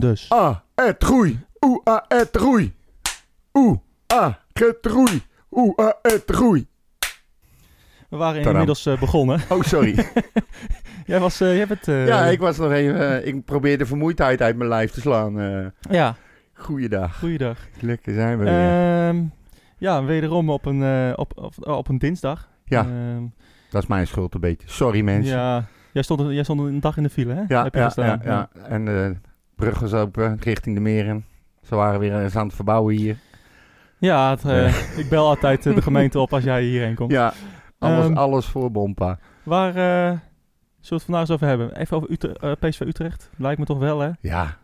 Dus. ah, et groei. Oeh, ah, et groei. Oeh, het groei. Oeh, ah, et groei. We waren Tadam. inmiddels eh, begonnen. Oh, sorry. Jij was, eh, jij bent... eh, ja, ik was nog even... ik probeerde vermoeidheid uit mijn lijf te slaan. Ja, goeiedag. goeiedag. Lekker zijn we weer. Ehm, ja, wederom op een, op, op, op een dinsdag. ja, Ehm, dat is mijn schuld een beetje. Sorry, mensen. ja. Jij stond, jij stond een dag in de file, hè? Ja, Heb je ja, gestaan? ja, ja. En brug was open richting de meren. Ze waren weer eens aan het verbouwen hier. Ja, het, eh, ik bel altijd eh, de gemeente op als jij hierheen komt. Ja, alles, Ehm, alles voor Bompa. Waar eh, zullen we het vandaag eens over hebben? Even over eh, PSV Utrecht. Lijkt me toch wel, hè? Ja,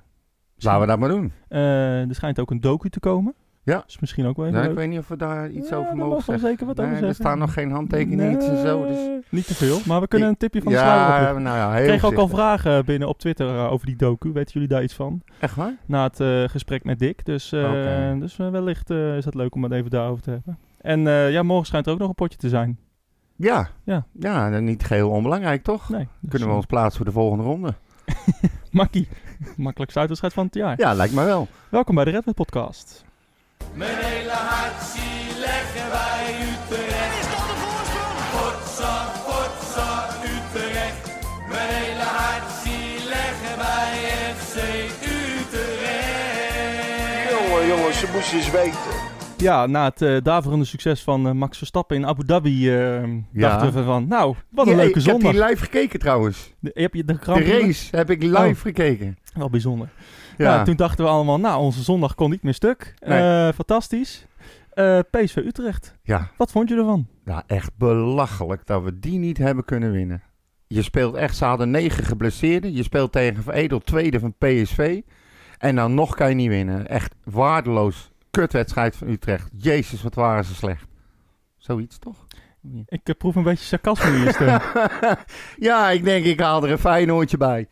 laten we dat maar doen. Eh, er schijnt ook een docu te komen. Ja. Dus misschien ook wel even Nou, ik weet niet of we daar iets Ja, over mogen zeggen. zeker wat Nee, over er zeggen. staan nog geen handtekeningen en zo. Dus... Nee, Niet te veel, maar we kunnen Ik- een tipje van de Ja, nou ja, Ik heel kreeg ook al vragen binnen op Twitter eh, over die docu. Weten jullie daar iets van? Echt waar? Na het eh, gesprek met Dick. Dus, Oké. dus wellicht is het leuk om het even daarover te hebben. En ja, morgen schijnt er ook nog een potje te zijn. Ja. Ja. Ja, niet geheel onbelangrijk, toch? Nee. dus, Kunnen we ons plaatsen voor de volgende ronde? Makkie. Makkelijkste uitwedstrijd van het jaar. Ja, lijkt me wel. Welkom bij de Red Bull Podcast. Mijn hele hart zie leggen wij Utrecht. Is dat de voorsprong? Potsa, potsa, Utrecht. Mijn hele hart zie leggen wij FC Utrecht. Jongen, jongens, ze moesten eens weten. Ja, na het eh daverende succes van eh, Max Verstappen in Abu Dhabi eh, dachten we van, nou, wat een Ja, leuke ik heb zondag. die live gekeken trouwens. De- heb je de, De race heb ik live Oh. gekeken. Wel bijzonder. Ja. Ja. toen dachten we allemaal, nou, onze zondag kon niet meer stuk. Nee. Eh, fantastisch. Eh, PSV Utrecht. ja, Wat vond je ervan? nou echt belachelijk dat we die niet hebben kunnen winnen. Je speelt echt, ze hadden negen geblesseerden. Je speelt tegen Veredel tweede van PSV. En dan nog kan je niet winnen. Echt waardeloos. Kutwedstrijd van Utrecht. Jezus, wat waren ze slecht. Zoiets toch? Ik eh, proef een beetje sarcasme in je stem. ja, ik denk ik haal er een Feyenoordje bij.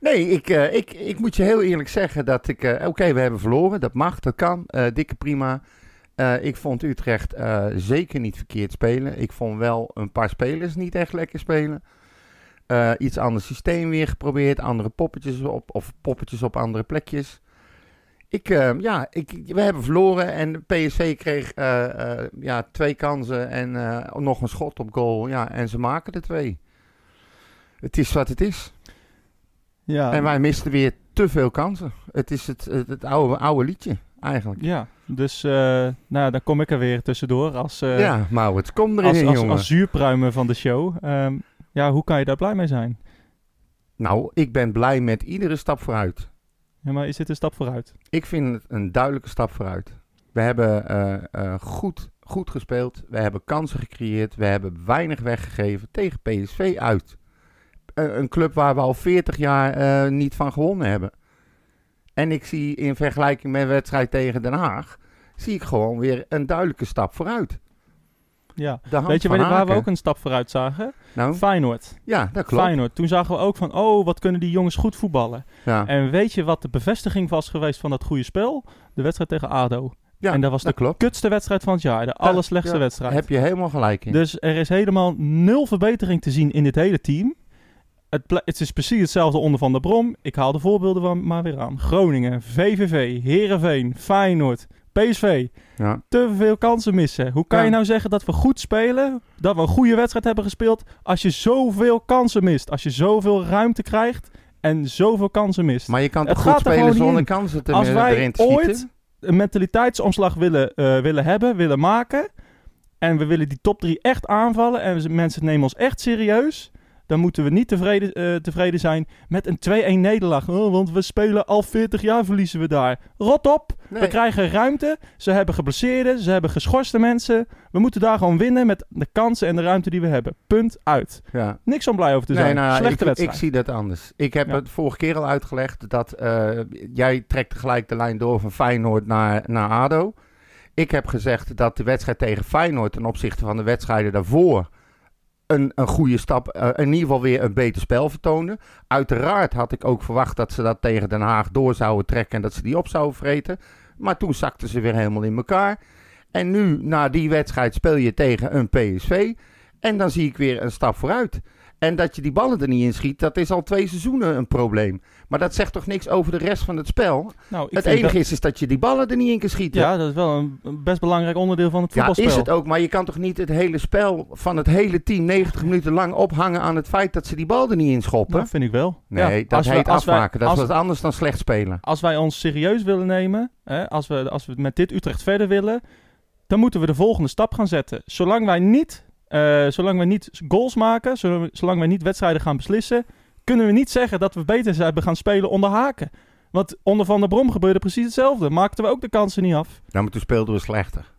Nee, ik, eh, ik, ik moet je heel eerlijk zeggen dat ik... eh, Oké, we hebben verloren. Dat mag, dat kan. eh, dikke prima. Ik vond Utrecht zeker niet verkeerd spelen. Ik vond wel een paar spelers niet echt lekker spelen. Iets ander systeem weer geprobeerd. Andere poppetjes op, of poppetjes op andere plekjes. Ik, ja, ik, we hebben verloren en PSV kreeg ja, twee kansen en nog een schot op goal. Ja, en ze maken er twee. Het is wat het is. Ja, En wij misten weer te veel kansen. Het is het, het, het oude, oude liedje, eigenlijk. ja, dus eh, nou, dan kom ik er weer tussendoor als, eh, ja, Maurits, kom erin, als, als, jongen. als zuurpruimen van de show. Ehm, ja, hoe kan je daar blij mee zijn? Nou, ik ben blij met iedere stap vooruit. Ja, maar is dit een stap vooruit? Ik vind het een duidelijke stap vooruit. We hebben eh, goed, goed gespeeld. We hebben kansen gecreëerd. We hebben weinig weggegeven tegen PSV uit. Eh, een club waar we al 40 jaar eh, niet van gewonnen hebben. En ik zie in vergelijking met wedstrijd tegen Den Haag... zie ik gewoon weer een duidelijke stap vooruit. Ja. Weet je waar, we ook een stap vooruit zagen? Nou, Feyenoord. ja, dat klopt. Feyenoord. Toen zagen we ook van, oh, wat kunnen die jongens goed voetballen. Ja. En weet je wat de bevestiging was geweest van dat goede spel? De wedstrijd tegen ADO. ja, en dat was de klopt. kutste wedstrijd van het jaar. De allerslechtste ja, wedstrijd. Heb je helemaal gelijk in. Dus er is helemaal nul verbetering te zien in dit hele team. Het, het is precies hetzelfde onder Van der Brom. Ik haal de voorbeelden van maar weer aan. Groningen, VVV, Herenveen, Feyenoord, PSV. ja. Te veel kansen missen. Hoe kan Ja. je nou zeggen dat we goed spelen, dat we een goede wedstrijd hebben gespeeld, als je zoveel kansen mist? Als je zoveel ruimte krijgt en zoveel kansen mist. Maar je kan toch goed spelen zonder kansen te, Als wij erin te ooit schieten? een mentaliteitsomslag willen, eh, willen hebben, willen maken. En we willen die top 3 echt aanvallen. En mensen nemen ons echt serieus. Dan moeten we niet tevreden, eh, tevreden zijn met een 2-1 nederlaag. Oh, want we spelen al 40 jaar, verliezen we daar. Rot op. Nee. We krijgen ruimte. Ze hebben geblesseerden. Ze hebben geschorste mensen. We moeten daar gewoon winnen met de kansen en de ruimte die we hebben. Punt uit. Ja. Niks om blij over te Nee, zijn. nou, ja, Slechte ik, ik wedstrijd. zie dat anders. Ik heb Ja. het vorige keer al uitgelegd dat eh, jij trekt gelijk de lijn door van Feyenoord naar, naar ADO. Ik heb gezegd dat de wedstrijd tegen Feyenoord ten opzichte van de wedstrijden daarvoor een, een goede stap, eh, in ieder geval weer een beter spel vertoonde. Uiteraard had ik ook verwacht dat ze dat tegen Den Haag door zouden trekken en dat ze die op zouden vreten. Maar toen zakten ze weer helemaal in elkaar. En nu, na die wedstrijd, speel je tegen een PSV. En dan zie ik weer een stap vooruit. En dat je die ballen er niet in schiet, dat is al twee seizoenen een probleem. Maar dat zegt toch niks over de rest van het spel? Nou, het enige dat- is, is dat je die ballen er niet in kan schieten. Ja, dat is wel een, een best belangrijk onderdeel van het Ja, voetbalspel. is het ook. Maar je kan toch niet het hele spel van het hele team 90 minuten lang ophangen aan het feit dat ze die bal er niet in schoppen? Dat vind ik wel. nee, Ja, dat we- heet wij- afmaken. dat is wat anders dan slecht spelen. als wij ons serieus willen nemen, hè, als, we, als we met dit Utrecht verder willen, dan moeten we de volgende stap gaan zetten. Zolang wij niet, eh, zolang wij niet goals maken, zolang, wij niet wedstrijden gaan beslissen, kunnen we niet zeggen dat we beter zijn gaan spelen onder haken. Want onder Van der Brom gebeurde precies hetzelfde. Maakten we ook de kansen niet af. Nou, maar toen speelden we slechter.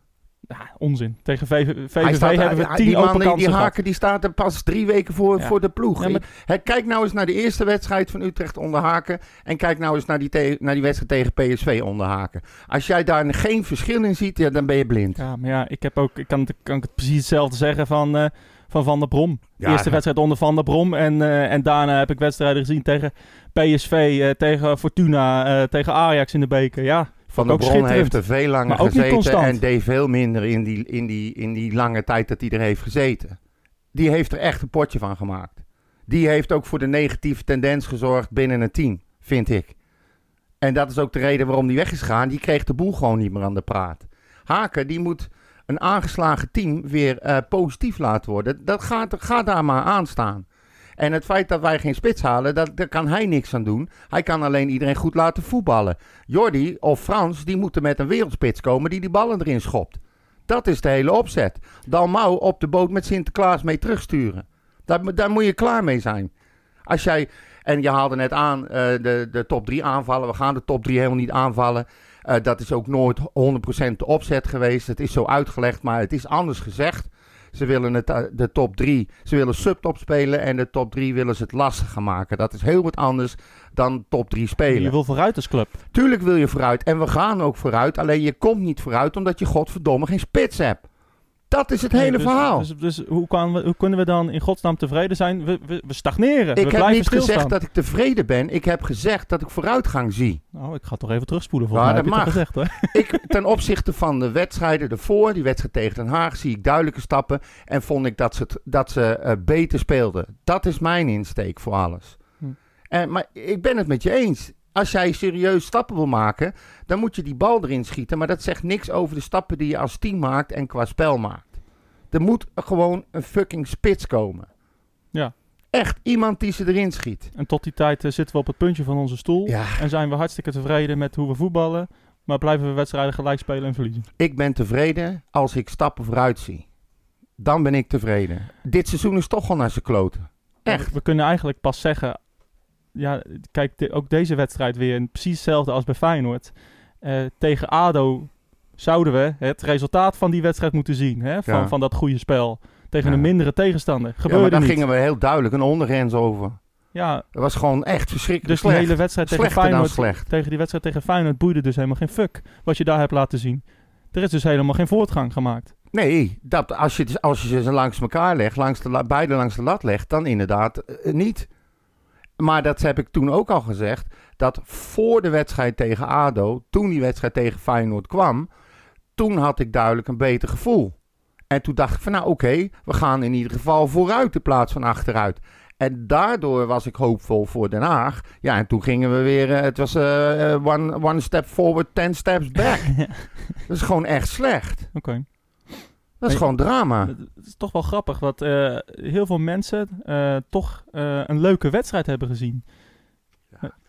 Ja, onzin. Tegen VV, VVV staat- hebben we tien die man, open die, haken die staat er pas drie weken voor, Ja. voor de ploeg. Ja, maar- Hè, kijk nou eens naar de eerste wedstrijd van Utrecht onder haken. En kijk nou eens naar die, naar die wedstrijd tegen PSV onder haken. Als jij daar geen verschil in ziet, ja, dan ben je blind. Ja, maar ja, ik, heb ook, ik kan, kan ik het precies hetzelfde zeggen van, eh, van Van der Brom. Ja, Eerste ja. wedstrijd onder Van der Brom. En, eh, en daarna heb ik wedstrijden gezien tegen PSV, eh, tegen Fortuna, tegen Ajax in de beker. Ja, Van der ook Bron heeft er veel langer gezeten en deed veel minder in die, in, die, in die lange tijd dat hij er heeft gezeten. Die heeft er echt een potje van gemaakt. Die heeft ook voor de negatieve tendens gezorgd binnen een team, vind ik. En dat is ook de reden waarom die weg is gegaan. Die kreeg de boel gewoon niet meer aan de praat. Haken, die moet een aangeslagen team weer eh, positief laten worden. Dat gaat, gaat daar maar aan staan. En het feit dat wij geen spits halen, dat, daar kan hij niks aan doen. Hij kan alleen iedereen goed laten voetballen. Jordi of Frans, die moeten met een wereldspits komen die die ballen erin schopt. Dat is de hele opzet. Dalmau op de boot met Sinterklaas mee terugsturen. Daar, moet je klaar mee zijn. Als jij, en je haalde net aan eh, de, de top 3 aanvallen. We gaan de top 3 helemaal niet aanvallen. Eh, dat is ook nooit 100% de opzet geweest. Het is zo uitgelegd, maar het is anders gezegd. Ze willen het, eh, de top 3, ze willen subtop spelen en de top 3 willen ze het lastiger maken. Dat is heel wat anders dan top 3 spelen. je wil vooruit als club. Tuurlijk wil je vooruit en we gaan ook vooruit. Alleen je komt niet vooruit omdat je godverdomme geen spits hebt. Dat is het hele Dus- verhaal. Dus, dus hoe, kan we, hoe kunnen we dan in godsnaam tevreden zijn? We, we, we stagneren. ik heb niet stilstaan. gezegd dat ik tevreden ben. Ik heb gezegd dat ik vooruitgang zie. Nou, ik ga toch even terugspoelen. Volgens Ja, mij heb dat mag. gezegd hoor. Ik, ten opzichte van de wedstrijden ervoor, die wedstrijd tegen Den Haag, zie ik duidelijke stappen. En vond ik dat ze, dat ze eh, beter speelden. Dat is mijn insteek voor alles. Hm. En, maar ik ben het met je eens. Als jij serieus stappen wil maken, dan moet je die bal erin schieten. Maar dat zegt niks over de stappen die je als team maakt en qua spel maakt. Er moet gewoon een fucking spits komen. Ja. Echt iemand die ze erin schiet. En tot die tijd eh, zitten we op het puntje van onze stoel. Ja. En zijn we hartstikke tevreden met hoe we voetballen. Maar blijven we wedstrijden gelijk spelen en verliezen. Ik ben tevreden als ik stappen vooruit zie. Dan ben ik tevreden. Dit seizoen is toch al naar zijn kloten. Echt. We, we kunnen eigenlijk pas zeggen... Ja, kijk, de- ook deze wedstrijd weer precies hetzelfde als bij Feyenoord. Eh, tegen ADO zouden we het resultaat van die wedstrijd moeten zien. Hè? Van, Ja. van dat goede spel. Tegen Ja. een mindere tegenstander. Ja, maar Gebeurde daar niet. gingen we heel duidelijk een ondergrens over. Ja, Het was gewoon echt verschrikkelijk dus die slecht. hele wedstrijd tegen Slechter Feyenoord... Tegen die wedstrijd tegen Feyenoord boeide dus helemaal geen fuck. Wat je daar hebt laten zien. Er is dus helemaal geen voortgang gemaakt. Nee, dat, als, je, als je ze langs elkaar legt, langs de, la- beide langs de lat legt, dan inderdaad eh, niet. Maar dat heb ik toen ook al gezegd. Dat voor de wedstrijd tegen ADO, toen die wedstrijd tegen Feyenoord kwam, toen had ik duidelijk een beter gevoel. En toen dacht ik van nou oké, we gaan in ieder geval vooruit in plaats van achteruit. En daardoor was ik hoopvol voor Den Haag. Ja, en toen gingen we weer, eh, het was eh, eh, one, one step forward, ten steps back. Dat is gewoon echt slecht. Oké. Dat is gewoon drama. Het is toch wel grappig dat eh, heel veel mensen eh, toch eh, een leuke wedstrijd hebben gezien.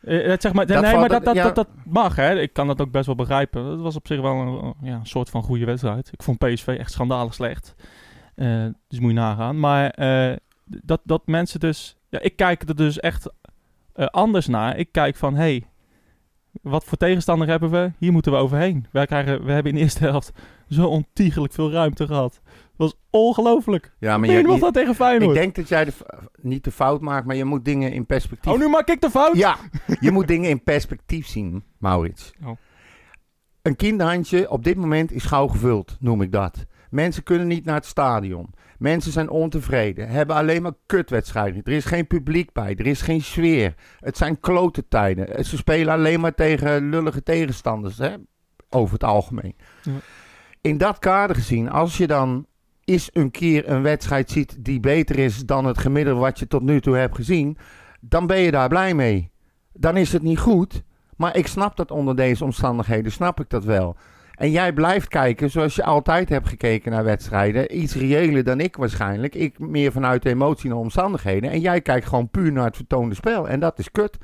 Het zeg maar, Dat nee, maar dat, dat, ja. dat, dat mag, hè. Ik kan dat ook best wel begrijpen. Het was op zich wel een, ja, een soort van goede wedstrijd. Ik vond PSV echt schandalig slecht. Dus moet je nagaan. Maar dat, dat mensen dus... Ja, ik kijk er dus echt anders naar. Ik kijk van, hey, wat voor tegenstander hebben we? Hier moeten we overheen. Wij krijgen, we hebben in de eerste helft zo ontiegelijk veel ruimte gehad. Het was ongelooflijk. Ja, maar je je- dat tegen ik Feyenoord? denk dat jij de, niet de fout maakt, maar je moet dingen in perspectief... Oh, nu maak ik de fout? Ja, je moet dingen in perspectief zien, Maurits. Oh. Een kinderhandje op dit moment is gauw gevuld, noem ik dat. Mensen kunnen niet naar het stadion. Mensen zijn ontevreden, hebben alleen maar kutwedstrijden. Er is geen publiek bij, er is geen sfeer. Het zijn klote tijden. Ze spelen alleen maar tegen lullige tegenstanders, hè? over het algemeen. Ja. In dat kader gezien, als je dan eens een keer een wedstrijd ziet die beter is dan het gemiddelde wat je tot nu toe hebt gezien, dan ben je daar blij mee. Dan is het niet goed, maar ik snap dat onder deze omstandigheden, snap ik dat wel. En jij blijft kijken zoals je altijd hebt gekeken naar wedstrijden. Iets reëler dan ik waarschijnlijk. Ik meer vanuit de emotie naar omstandigheden. En jij kijkt gewoon puur naar het vertoonde spel. En dat is kut.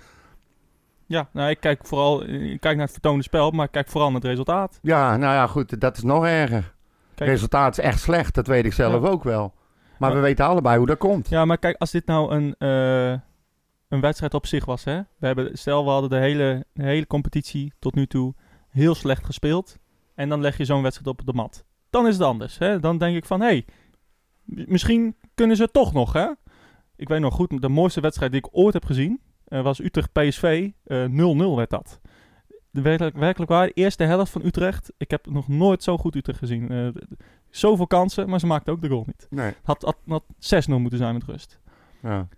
Ja, nou, ik kijk vooral ik kijk naar het vertoonde spel, maar ik kijk vooral naar het resultaat. Ja, nou ja, goed. Dat is nog erger. Kijk, resultaat is echt slecht. Dat weet ik zelf Ja. ook wel. Maar we weten allebei hoe dat komt. Ja, maar kijk, als dit nou een, eh, een wedstrijd op zich was, hè. We hebben, stel, we hadden de hele, de hele competitie tot nu toe heel slecht gespeeld. En dan leg je zo'n wedstrijd op de mat. Dan is het anders, hè. Dan denk ik van, hé, hey, misschien kunnen ze het toch nog, hè. Ik weet nog goed, de mooiste wedstrijd die ik ooit heb gezien, eh, was Utrecht-PSV. eh 0-0 werd dat. De werkelijk, werkelijk waar, de eerste helft van Utrecht. Ik heb nog nooit zo goed Utrecht gezien. Eh, zoveel kansen, maar ze maakten ook de goal niet. Nee. Had, had, had 6-0 moeten zijn met rust. Ja.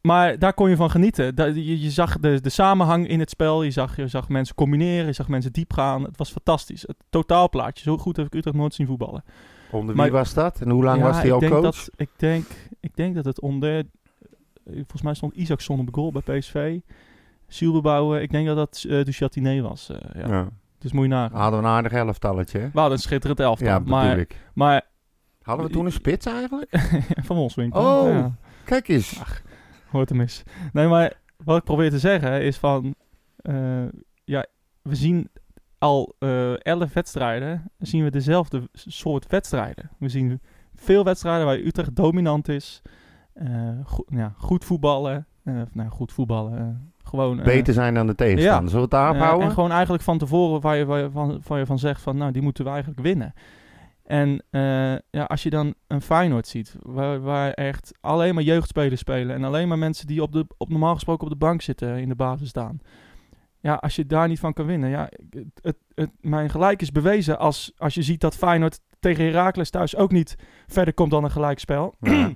Maar daar kon je van genieten. Da- je, je zag de, de samenhang in het spel. Je zag, je zag mensen combineren. Je zag mensen diep gaan. Het was fantastisch. Het totaalplaatje. Zo goed heb ik Utrecht nooit zien voetballen. Onder Maar- wie was dat? En hoe lang Ja, was hij al denk coach? Dat, ik, denk, ik denk dat het onder... Volgens mij stond Isaacson op de goal bij PSV. Zielbebouwen. Ik denk dat dat uh, Duchatiné was. eh, ja. Ja. Dus moet je nagaan. Hadden we een aardig elftalletje. hè? We hadden een schitterend elftal. Ja, maar, maar Hadden we toen een spits eigenlijk? van ons winkel. Oh. Ja. Kijk eens. Hoort hem eens. Nee, maar wat ik probeer te zeggen is van... eh, ja, we zien al eh elf wedstrijden... zien we dezelfde soort wedstrijden. We zien veel wedstrijden waar Utrecht dominant is. goed, ja, goed voetballen. nou, goed voetballen. gewoon... Beter zijn dan de tegenstander. Zullen we het daarop houden? en gewoon eigenlijk van tevoren waar je, waar, je van, waar je van zegt van... nou, die moeten we eigenlijk winnen. En eh, ja, als je dan een Feyenoord ziet, waar, waar echt alleen maar jeugdspelers spelen en alleen maar mensen die op de, op normaal gesproken op de bank zitten in de basis staan. Ja, als je daar niet van kan winnen. Ja, het, het, het- mijn gelijk is bewezen als, als je ziet dat Feyenoord tegen Heracles thuis ook niet verder komt dan een gelijkspel. Ja.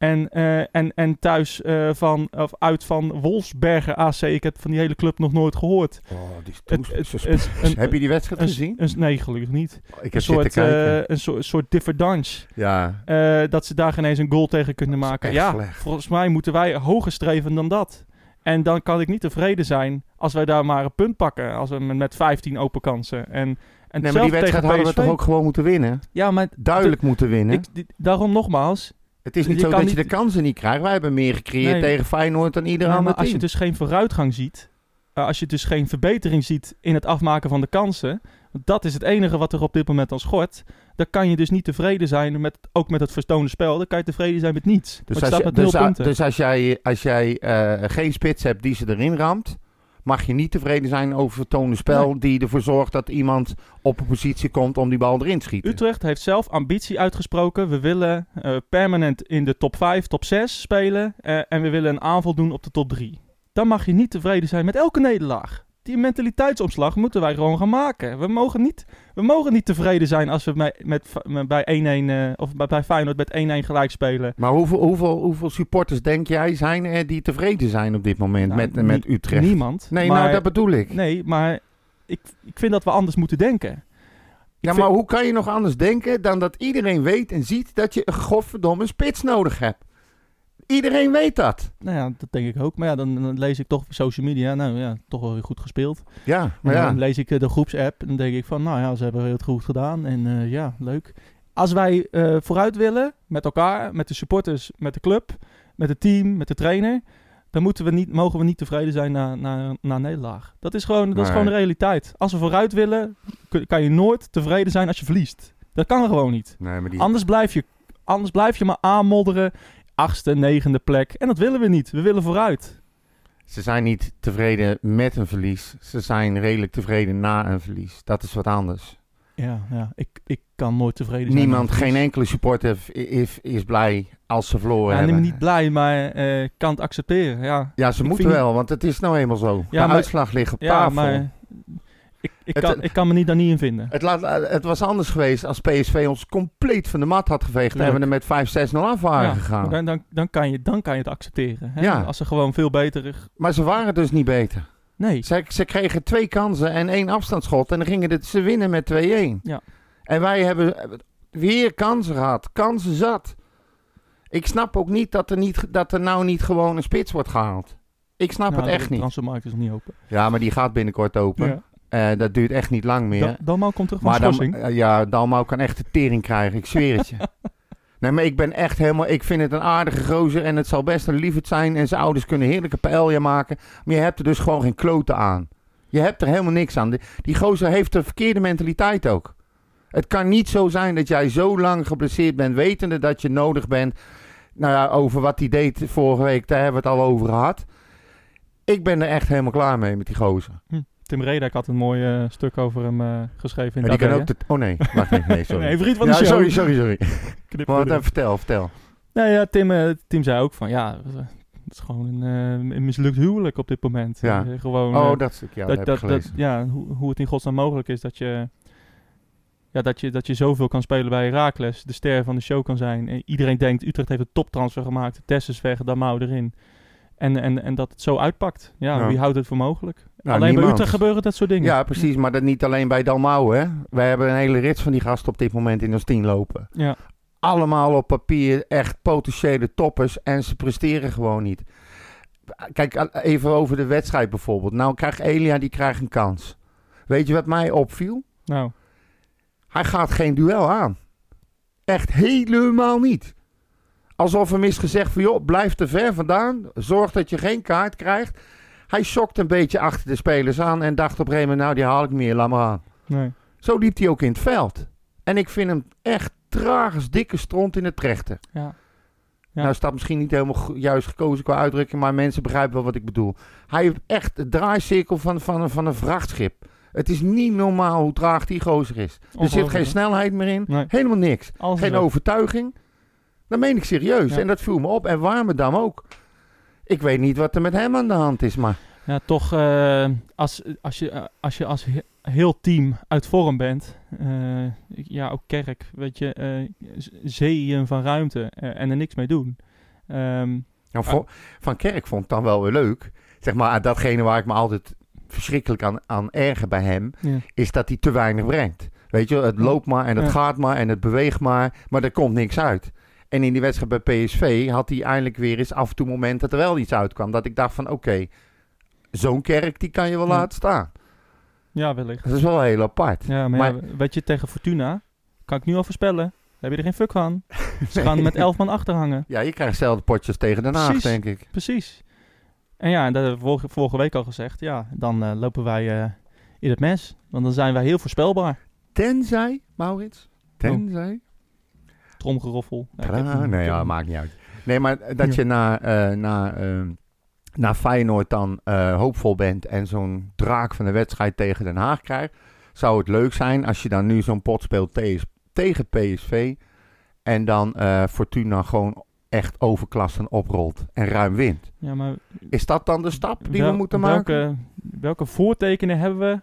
En, eh, en, en thuis eh, van, of uit van Wolfsberger AC. Ik heb van die hele club nog nooit gehoord. Oh, die Het- het- het- een- Heb je die wedstrijd Een, gezien? een, nee, gelukkig niet. ik Een heb zitten soort, eh, een soort, soort differdance. ja, dat ze daar geen eens een goal tegen kunnen maken. Ja, slecht. volgens mij moeten wij hoger streven dan dat. En dan kan ik niet tevreden zijn als wij daar maar een punt pakken. Als we met- met 15 open kansen. En, en nee, maar die wedstrijd hadden we toch ook gewoon moeten winnen? Ja, maar Duidelijk moeten winnen. ik, daarom nogmaals. Het is niet je zo dat je niet- de kansen niet krijgt. Wij hebben meer gecreëerd Nee. tegen Feyenoord dan ieder ander maar als je dus geen vooruitgang ziet. eh, als je dus geen verbetering ziet in het afmaken van de kansen. Dat is het enige wat er op dit moment al schort. Dan kan je dus niet tevreden zijn met, ook met het verstoonde spel. Dan kan je tevreden zijn met niets. Dus, Dus als, je- dus, a- dus als jij, als jij eh, geen spits hebt die ze erin ramt, mag je niet tevreden zijn over het spel die ervoor zorgt dat iemand op een positie komt om die bal erin te schieten. Utrecht heeft zelf ambitie uitgesproken. We willen eh, permanent in de top 5, top 6 spelen. eh, en we willen een aanval doen op de top 3. Dan mag je niet tevreden zijn met elke nederlaag. Die mentaliteitsomslag moeten wij gewoon gaan maken. We mogen niet, we mogen niet tevreden zijn als we met, bij 1-1 eh, of bij, bij Feyenoord met 1-1 gelijk spelen. Maar hoeveel, hoeveel, hoeveel supporters denk jij zijn er die tevreden zijn op dit moment Nou, met, nie- met Utrecht? Niemand. Nee, maar, nou dat bedoel ik. Nee, maar ik, ik vind dat we anders moeten denken. ja, vind- maar hoe kan je nog anders denken dan dat iedereen weet en ziet dat je een godverdomme spits nodig hebt? Iedereen weet dat. Nou ja, dat denk ik ook. Maar ja, dan, dan lees ik toch op social media, nou ja, toch wel weer goed gespeeld. Ja, maar ja. dan lees ik eh, de groepsapp en dan denk ik van, nou ja, ze hebben heel het goed gedaan. En eh, ja, leuk. Als wij eh, vooruit willen, met elkaar, met de supporters, met de club, met het team, met de trainer, dan moeten we niet, mogen we niet tevreden zijn na, na, na nederlaag. Dat is gewoon, dat is gewoon de realiteit. Als we vooruit willen, kun- kan je nooit tevreden zijn als je verliest. Dat kan gewoon niet. Nee, maar die... Anders blijf je, anders blijf je maar aanmodderen. Achtste, negende plek. En dat willen we niet. We willen vooruit. Ze zijn niet tevreden met een verlies. Ze zijn redelijk tevreden na een verlies. Dat is wat anders. Ja, ja. Ik, ik kan nooit tevreden zijn. Niemand, geen enkele supporter is, is blij als ze verloren Ja, hebben. niet blij, maar eh, kan het accepteren. Ja, Ja, ze moeten wel, want het is nou eenmaal zo. Ja, de maar- uitslag ligt op ja tafel. maar ik, ik, Het- kan, ik kan me niet daar niet in vinden. Het, laat, het was anders geweest als PSV ons compleet van de mat had geveegd en we er met 5-6-0 af waren Ja, gegaan. Dan, dan, dan, kan je, dan kan je het accepteren. Hè? Ja. Als ze gewoon veel beter... Maar ze waren dus niet beter. Nee, Ze, ze kregen twee kansen en één afstandsschot en dan gingen ze winnen met 2-1. Ja. En wij hebben Weer kansen gehad. Kansen zat. Ik snap ook niet dat er, niet, dat er nou niet gewoon een spits wordt gehaald. Ik snap Nou, het echt de niet. transfermarkt is nog niet open. Ja, maar die gaat binnenkort open. Ja. Eh, dat duurt echt niet lang meer. Da- Dalmau komt terug van maar dan, eh, ja, Dalmau kan echt de tering krijgen, ik zweer het je. Nee, maar ik ben echt helemaal... Ik vind het een aardige gozer en het zal best een liefheid zijn. En zijn ouders kunnen heerlijke paella maken. Maar je hebt er dus gewoon geen kloten aan. Je hebt er helemaal niks aan. Die, die gozer heeft de verkeerde mentaliteit ook. Het kan niet zo zijn dat jij zo lang geblesseerd bent, wetende dat je nodig bent. Nou ja, over wat hij deed vorige week, daar hebben we het al over gehad. Ik ben er echt helemaal klaar mee met die gozer. Tim Redek had een mooi eh, stuk over hem eh, geschreven in En die kan ook de... Oh nee, wacht niet. Nee, sorry. Nee, vriend van de ja, show. sorry, sorry, sorry. Knip Maar vertel, vertel. Nou ja, Tim, eh, Tim zei ook van ja, het is gewoon een, een mislukt huwelijk op dit moment. Ja. Gewoon, Oh, dat stuk, ja, dat, dat, dat, dat- ja, hoe, hoe het in godsnaam mogelijk is dat je, ja, dat, je, dat je zoveel kan spelen bij Herakles, de ster van de show kan zijn. En iedereen denkt, Utrecht heeft een toptransfer gemaakt, Tess is weg, Damau erin. En, en, en dat het zo uitpakt. Ja, Ja. wie houdt het voor mogelijk? Nou, Alleen bij. Utrecht gebeuren dat soort dingen. Ja, precies, maar dat niet alleen bij Dalmau, hè. Wij hebben een hele rits van die gasten op dit moment in ons team lopen. Ja. Allemaal op papier echt potentiële toppers en ze presteren gewoon niet. Kijk, even over de wedstrijd bijvoorbeeld. Nou krijgt Elia, die krijgt een kans. Weet je wat mij opviel? Nou, Hij gaat geen duel aan. Echt helemaal niet. Alsof hem is gezegd van, joh, blijf te ver vandaan. Zorg dat je geen kaart krijgt. Hij schokt een beetje achter de spelers aan en dacht op een gegeven moment, nou, die haal ik meer, laat maar aan. nee. Zo liep hij ook in het veld. En ik vind hem echt tragisch dikke stront in het trechten. Ja. Ja. Nou staat misschien niet helemaal juist gekozen qua uitdrukking, maar mensen begrijpen wel wat ik bedoel. Hij heeft echt de draaicirkel van, van, een- van een vrachtschip. Het is niet normaal hoe traag die gozer is. Er zit geen snelheid meer in. Nee. Helemaal niks. Alles Geen weg. overtuiging. Dat meen ik serieus. Ja. En dat viel me op. En Warmerdam ook. Ik weet niet wat er met hem aan de hand is, maar... Ja, toch eh, als, als, je, eh, als je als he- heel team uit vorm bent, eh, ja, ook Kerk, weet je, z- zeeën van ruimte en er niks mee doen. Ehm, Nou, vo- Van Kerk vond het dan wel weer leuk. Zeg maar, ah, datgene waar ik me altijd verschrikkelijk aan, aan erger bij hem... ja. is dat hij te weinig brengt. Weet je, het loopt maar en het Ja. gaat maar en het beweegt maar, maar er komt niks uit. En in die wedstrijd bij PSV had hij eindelijk weer eens af en toe moment dat er wel iets uitkwam. Dat ik dacht van, oké, zo'n kerk die kan je wel Ja. laten staan. ja, wellicht. Dat is wel heel apart. Ja, maar, Maar- ja, weet je, tegen Fortuna, kan ik nu al voorspellen, heb je er geen fuck van. Ze gaan met elf man achterhangen. Ja, je krijgt dezelfde potjes tegen Den Haag, Precies. denk ik. Precies. En ja, en dat hebben we vorige, week al gezegd, ja, dan eh, lopen wij eh, in het mes. Want dan zijn wij heel voorspelbaar. Tenzij, Maurits, tenzij... Tromgeroffel. Nee, ik heb- ja, maakt niet uit. Nee, maar dat je na, eh na, ehm, na Feyenoord dan eh, hoopvol bent en zo'n draak van de wedstrijd tegen Den Haag krijgt, zou het leuk zijn als je dan nu zo'n pot speelt te- tegen PSV en dan eh, Fortuna gewoon echt overklassen oprolt en ruim wint. Ja, maar Is dat dan de stap die we moeten maken? welke, voortekenen hebben we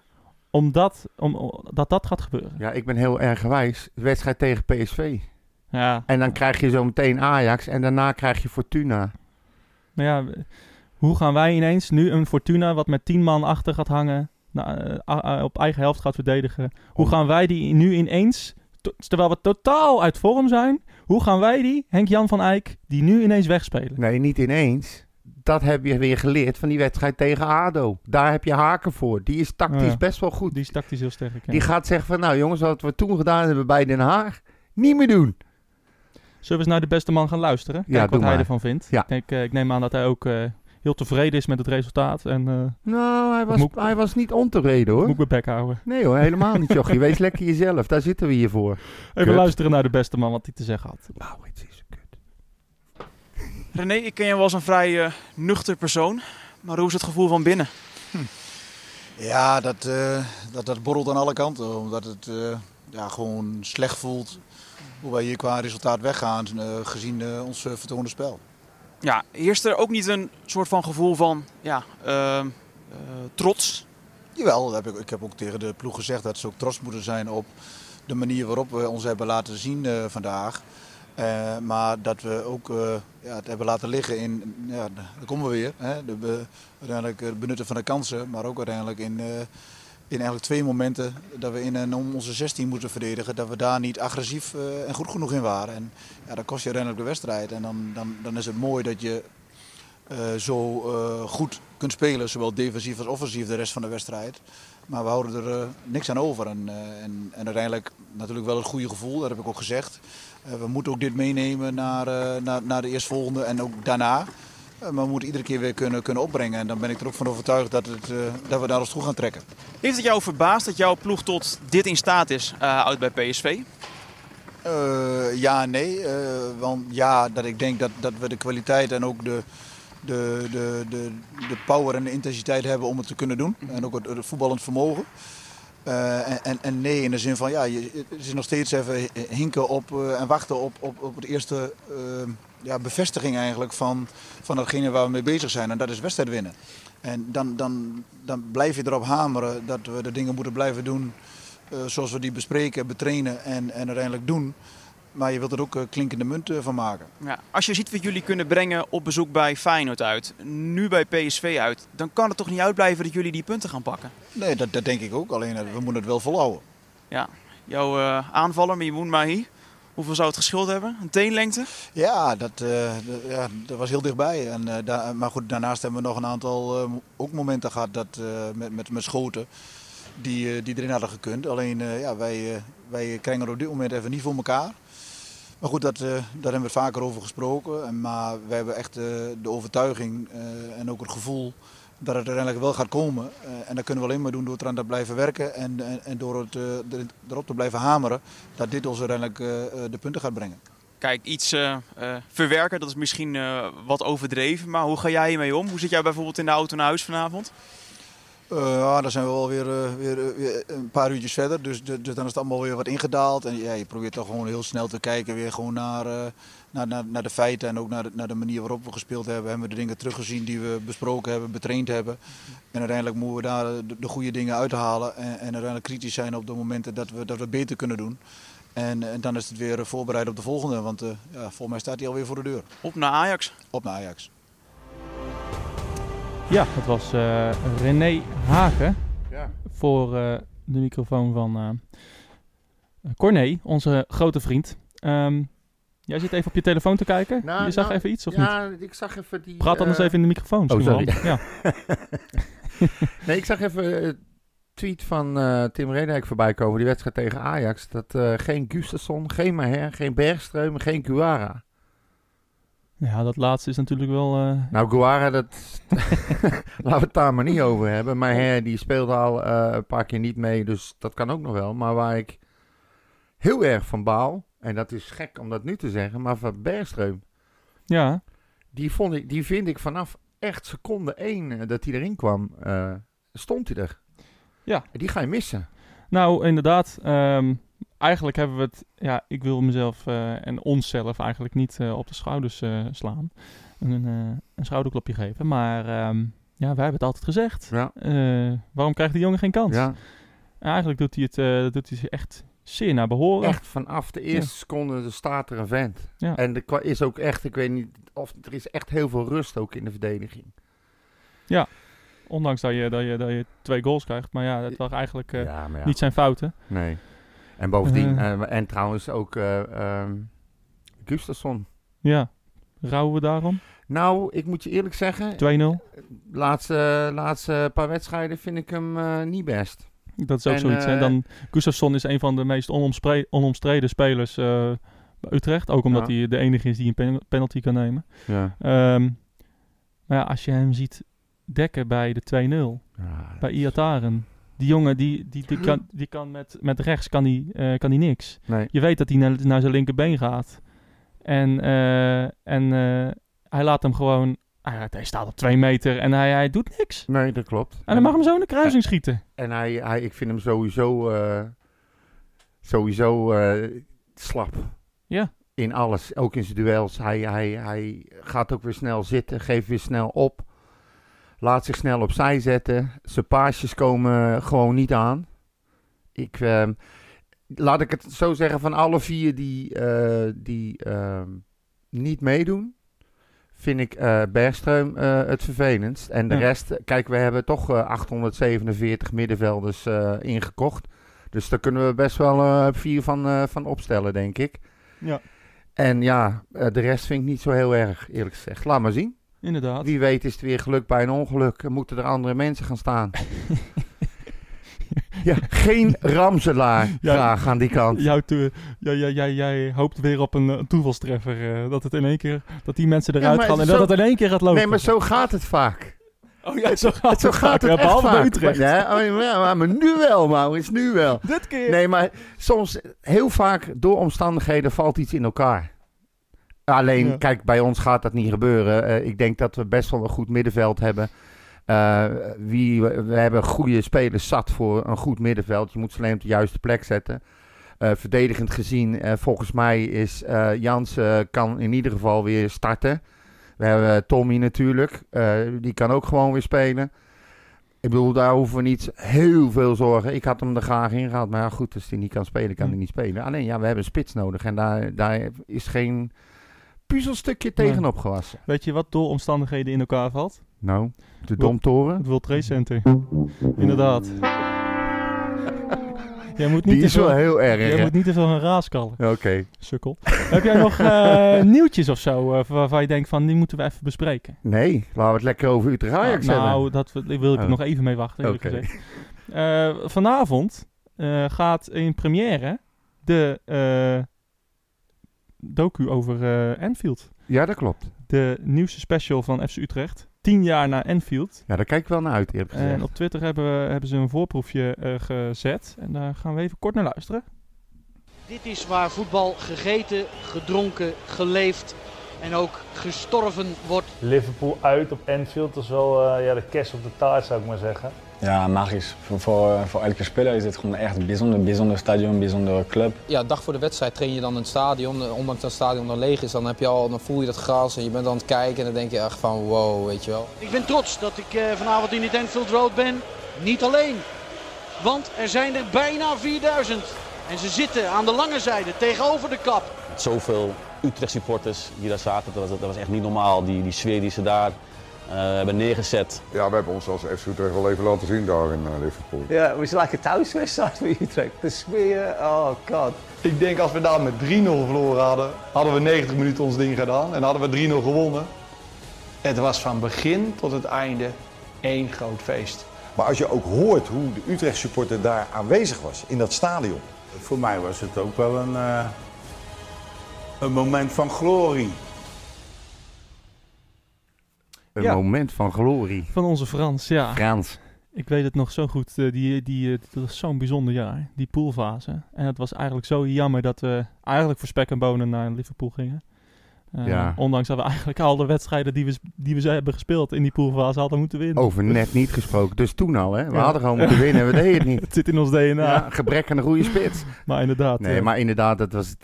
om dat, om, om- dat dat gaat gebeuren? Ja, ik ben heel erg gewijs. Wedstrijd tegen PSV. Ja, En dan krijg je zo meteen Ajax en daarna krijg je Fortuna. ja, hoe gaan wij ineens nu een Fortuna wat met tien man achter gaat hangen, nou, eh, op eigen helft gaat verdedigen? Hoe gaan wij die nu ineens, terwijl we totaal uit vorm zijn, hoe gaan wij die, Henk-Jan van Eyck, die nu ineens wegspelen? Nee, niet ineens. Dat heb je weer geleerd van die wedstrijd tegen ADO. Daar heb je haken voor. Die is tactisch Oh ja. best wel goed. Die is tactisch heel sterk. ja. Die gaat zeggen van, nou jongens, wat we toen gedaan hebben bij Den Haag, niet meer doen. Zullen we eens naar de beste man gaan luisteren? Ja, Kijk wat hij maar. ervan vindt. Ja. Kijk, eh, ik neem aan dat hij ook eh, heel tevreden is met het resultaat. En eh Nou, hij was, ik- hij was niet ontevreden hoor. moet ik mijn bek houden. Nee hoor, helemaal niet jochie. Wees lekker jezelf. Daar zitten we hier voor. Even Kut. luisteren naar de beste man wat hij te zeggen had. Maurits is kut. René, ik ken je wel als een vrij eh, nuchter persoon. Maar hoe is het gevoel van binnen? Ja, dat, eh, dat, dat borrelt aan alle kanten. Omdat het eh, ja, gewoon slecht voelt hoe wij hier qua resultaat weggaan. eh, gezien eh, ons eh, vertoonde spel. Ja, heerst er ook niet een soort van gevoel van ja, trots? Jawel, heb ik, ik heb ook tegen de ploeg gezegd dat ze ook trots moeten zijn op de manier waarop we ons hebben laten zien vandaag. Maar dat we ook ja, het hebben laten liggen in, ja, daar komen we weer, hè, de, be- uiteindelijk het benutten van de kansen, maar ook uiteindelijk in, in eigenlijk twee momenten dat we in en om onze 16 moeten verdedigen, dat we daar niet agressief eh, en goed genoeg in waren. En ja, dan kost je uiteindelijk de wedstrijd. En dan, dan, dan is het mooi dat je eh, zo eh, goed kunt spelen, zowel defensief als offensief de rest van de wedstrijd. Maar we houden er eh, niks aan over. En, eh, en, en uiteindelijk natuurlijk wel het goede gevoel, dat heb ik ook gezegd. Eh, we moeten ook dit meenemen naar, eh, naar, naar de eerstvolgende en ook daarna. Eh, maar we moeten iedere keer weer kunnen, kunnen opbrengen. En dan ben ik er ook van overtuigd dat, het, eh, dat we daar ons toe gaan trekken. Heeft het jou verbaasd dat jouw ploeg tot dit in staat is eh uit bij PSV? Eh, ja nee. Want ja, dat ik denk dat, dat we de kwaliteit en ook de, de, de, de, de power en de intensiteit hebben om het te kunnen doen. En ook het, het voetballend vermogen. Eh, en, en, nee, in de zin van ja, je, het nog steeds even hinken op eh, en wachten op, op, op het eerste eh, ja, bevestiging eigenlijk van, van datgene waar we mee bezig zijn. En dat is wedstrijd winnen. En dan, dan, dan blijf je erop hameren dat we de dingen moeten blijven doen eh, zoals we die bespreken, betrainen en, en uiteindelijk doen. Maar je wilt er ook eh, klinkende munt eh, van maken. Ja, als je ziet wat jullie kunnen brengen op bezoek bij Feyenoord uit, nu bij PSV uit, dan kan het toch niet uitblijven dat jullie die punten gaan pakken? Nee, dat, dat denk ik ook. Alleen eh, we moeten het wel volhouden. Ja, jouw eh, aanvaller, Mimoun Mahi, hoeveel zou het geschild hebben? Een teenlengte? Ja, dat, ja, dat was heel dichtbij. En, maar goed, daarnaast hebben we nog een aantal ook momenten gehad dat, met, met, met schoten die, die erin hadden gekund. Alleen ja, wij, wij krijgen het op dit moment even niet voor elkaar. Maar goed, dat, eh, daar hebben we vaker over gesproken. En, maar we hebben echt eh, de overtuiging eh, en ook het gevoel dat het uiteindelijk wel gaat komen. En dat kunnen we alleen maar doen door eraan te blijven werken en, en, door het, erop te blijven hameren. Dat dit ons uiteindelijk de punten gaat brengen. Kijk, iets verwerken, dat is misschien wat overdreven, maar hoe ga jij hiermee om? Hoe zit jij bijvoorbeeld in de auto naar huis vanavond? Eh, ja, dan zijn we wel weer, eh, weer, eh, weer een paar uurtjes verder. Dus, dus dus dan is het allemaal weer wat ingedaald. En ja, je probeert toch gewoon heel snel te kijken weer gewoon naar, naar, naar, naar de feiten. En ook naar de, naar de manier waarop we gespeeld hebben. Hebben we de dingen teruggezien die we besproken hebben, betraind hebben. En uiteindelijk moeten we daar de, de goede dingen uithalen. En, en uiteindelijk kritisch zijn op de momenten dat we, dat we het beter kunnen doen. En, en dan is het weer voorbereid op de volgende. Want ja, volgens mij staat hij alweer voor de deur. Op naar Ajax. Op naar Ajax. Ja, dat was eh, René Hagen Ja. voor eh, de microfoon van eh Corné, onze grote vriend. Ehm, jij zit even op je telefoon te kijken. Nou, je zag nou, even iets of niet? ja, ik zag even die... Praat anders even in de microfoon. oh, sorry. Ja. Nee, ik zag even een tweet van eh, Tim Redijk voorbij komen. Die wedstrijd tegen Ajax. Dat eh, geen Gustafsson, geen Maher, geen Bergström, geen Guara. Ja, dat laatste is natuurlijk wel... eh, Nou, Guara, dat... Laten we het daar maar niet over hebben. Maher, die speelde al eh, een paar keer niet mee. Dus dat kan ook nog wel. Maar waar ik heel erg van baal... En dat is gek om dat nu te zeggen. Maar van Bergström... ja, Die, vond ik, die vind ik vanaf echt seconde één eh, dat hij erin kwam... stond hij er. Ja. Die ga je missen. Nou, inderdaad. ehm, eigenlijk hebben we het... Ja, ik wil mezelf eh, en onszelf eigenlijk niet eh, op de schouders eh, slaan. Een, eh, een schouderklopje geven. Maar ehm, ja, wij hebben het altijd gezegd. Ja. Eh, waarom krijgt die jongen geen kans? Ja. Eigenlijk doet hij het eh, doet hij echt zeer naar behoren. Echt vanaf de eerste seconde er staat er een vent. Ja. En er is ook echt, ik weet niet of er is echt heel veel rust ook in de verdediging. Ondanks dat je, dat, je, dat je twee goals krijgt. Maar ja, dat was eigenlijk eh, ja, maar ja. niet zijn fouten. Nee. En bovendien, Eh. eh, en trouwens ook eh ehm, Gustafsson. Ja, rouwen we daarom? 2-0. Nou, ik moet je eerlijk zeggen, laatste, laatste paar wedstrijden vind ik hem eh, niet best. Dat is ook En, zoiets. eh, Dan, Gustafsson is een van de meest onomstreden spelers eh, bij Utrecht. Ook omdat Ja. hij de enige is die een pen- penalty kan nemen. Ja. Ehm, maar ja, als je hem ziet dekken bij de 2-0, bij Iataren. Die jongen, die, die, die kan, die kan met, met rechts kan die, eh, kan die niks. Nee. Je weet dat hij naar, naar zijn linkerbeen gaat. En, eh, en eh, hij laat hem gewoon... Hij, hij staat op twee meter en hij, hij doet niks. Nee, dat klopt. En dan mag hem zo in de kruising schieten. En hij, hij, ik vind hem sowieso, eh, sowieso eh, slap. Ja. In alles, ook in zijn duels. Hij, hij, hij gaat ook weer snel zitten, geeft weer snel op. Laat zich snel opzij zetten. Zijn paasjes komen gewoon niet aan. Ik, ehm, laat ik het zo zeggen, van alle vier die, eh, die ehm, niet meedoen, vind ik eh Bergström eh, het vervelendst. En de Ja. rest, kijk, we hebben toch eh, 847 middenvelders ingekocht. Dus daar kunnen we best wel vier van, van opstellen, denk ik. Ja. En ja, de rest vind ik niet zo heel erg, eerlijk gezegd. Laat maar zien. Inderdaad. Wie weet is het weer geluk bij een ongeluk. En moeten er andere mensen gaan staan. ja, geen Ramselaar Ja. graag aan die kant. Jij, jij, hoopt weer op een, eh, toevalstreffer. eh, dat het in één keer, dat die mensen Ja, eruit gaan en zo- dat het in één keer gaat lopen. Nee, maar zo gaat het vaak. Oh ja, zo gaat Zo het, gaat vaak, het ja, echt vaak. Utrecht. Ja, oh, ja, maar- maar nu wel, Maurits, nu wel. Dit keer. Nee, maar soms, heel vaak door omstandigheden valt iets in elkaar. Alleen, Ja. kijk, bij ons gaat dat niet gebeuren. Eh, ik denk dat we best wel een goed middenveld hebben. Eh, wie, we hebben goede spelers zat voor een goed middenveld. Je moet ze alleen op de juiste plek zetten. Eh, verdedigend gezien, volgens mij is Jans kan in ieder geval weer starten. We hebben Tommy natuurlijk, die kan ook gewoon weer spelen. Ik bedoel, daar hoeven we niet heel veel zorgen. Ik had hem er graag in gehad, maar ja, goed, als hij niet kan spelen, kan Hm. hij niet spelen. Alleen ja, we hebben een spits nodig en daar, daar is geen puzzelstukje tegenop gewassen. Weet je wat door omstandigheden in elkaar valt? Nou, de Domtoren, Het World Trade Center. Inderdaad. Jij moet niet die te is wel heel erg. jij hè? moet niet te veel gaan raaskallen, Oké. sukkel. Heb jij nog eh, nieuwtjes of zo eh, waarvan je denkt van die moeten we even bespreken? Nee, laten we het lekker over Utrecht Ajax nou, hebben. nou, dat wil wil ik Oh. nog even mee wachten. eerlijk Oké. gezegd. Eh, vanavond eh, gaat in première de eh, docu over eh Anfield. Ja, dat klopt. De nieuwste special van FC Utrecht. Tien jaar na Anfield. Ja, daar kijk ik wel naar uit, eerlijk gezegd. En op Twitter hebben, we, hebben ze een voorproefje eh, gezet. En daar gaan we even kort naar luisteren. Dit is waar voetbal gegeten, gedronken, geleefd en ook gestorven wordt. Liverpool uit op Anfield, dat is wel eh, ja, de kerst op de taart zou ik maar zeggen. Ja, magisch. Voor, voor, voor elke speler is het gewoon echt een bijzonder, bijzonder stadion, een bijzondere club. Ja, dag voor de wedstrijd train je dan in het stadion. Eh, Ondanks dat het stadion dan leeg is, dan, heb je al, dan voel je dat gras en je bent aan het kijken en dan denk je echt van wow, weet je wel. Ik ben trots dat ik eh, vanavond in het Enfield Road ben. Niet alleen, want er zijn er bijna 4000. En ze zitten aan de lange zijde tegenover de kap. Zoveel Utrecht supporters die daar zaten, dat was, dat was echt niet normaal. Die, die sfeer die ze daar eh, hebben neergezet. Ja, we hebben ons als FC Utrecht wel even laten zien daar in uh, Liverpool. Ja, it was like a thuiswedstrijd voor Utrecht. De sfeer, oh god. Ik denk als we daar met 3-0 verloren hadden, hadden we 90 minuten ons ding gedaan en hadden we 3-0 gewonnen. Het was van begin tot het einde één groot feest. Maar als je ook hoort hoe de Utrecht supporter daar aanwezig was in dat stadion. Voor mij was het ook wel een, uh, een moment van glorie. Een Ja. moment van glorie. Van onze Frans, ja. Frans. Ik weet het nog zo goed. eh, die, die, eh, dat was zo'n bijzonder jaar. Die poolfase. En het was eigenlijk zo jammer dat we eigenlijk voor spek en bonen naar Liverpool gingen. Eh, Ja. Ondanks dat we eigenlijk al de wedstrijden die we, die we hebben gespeeld in die poolfase hadden moeten winnen. Over net niet gesproken. Dus toen al, hè? We Ja. hadden gewoon moeten winnen en we deden het niet. Het zit in ons DNA. Ja, gebrek aan een goede spits. Maar inderdaad. Nee, maar inderdaad, dat was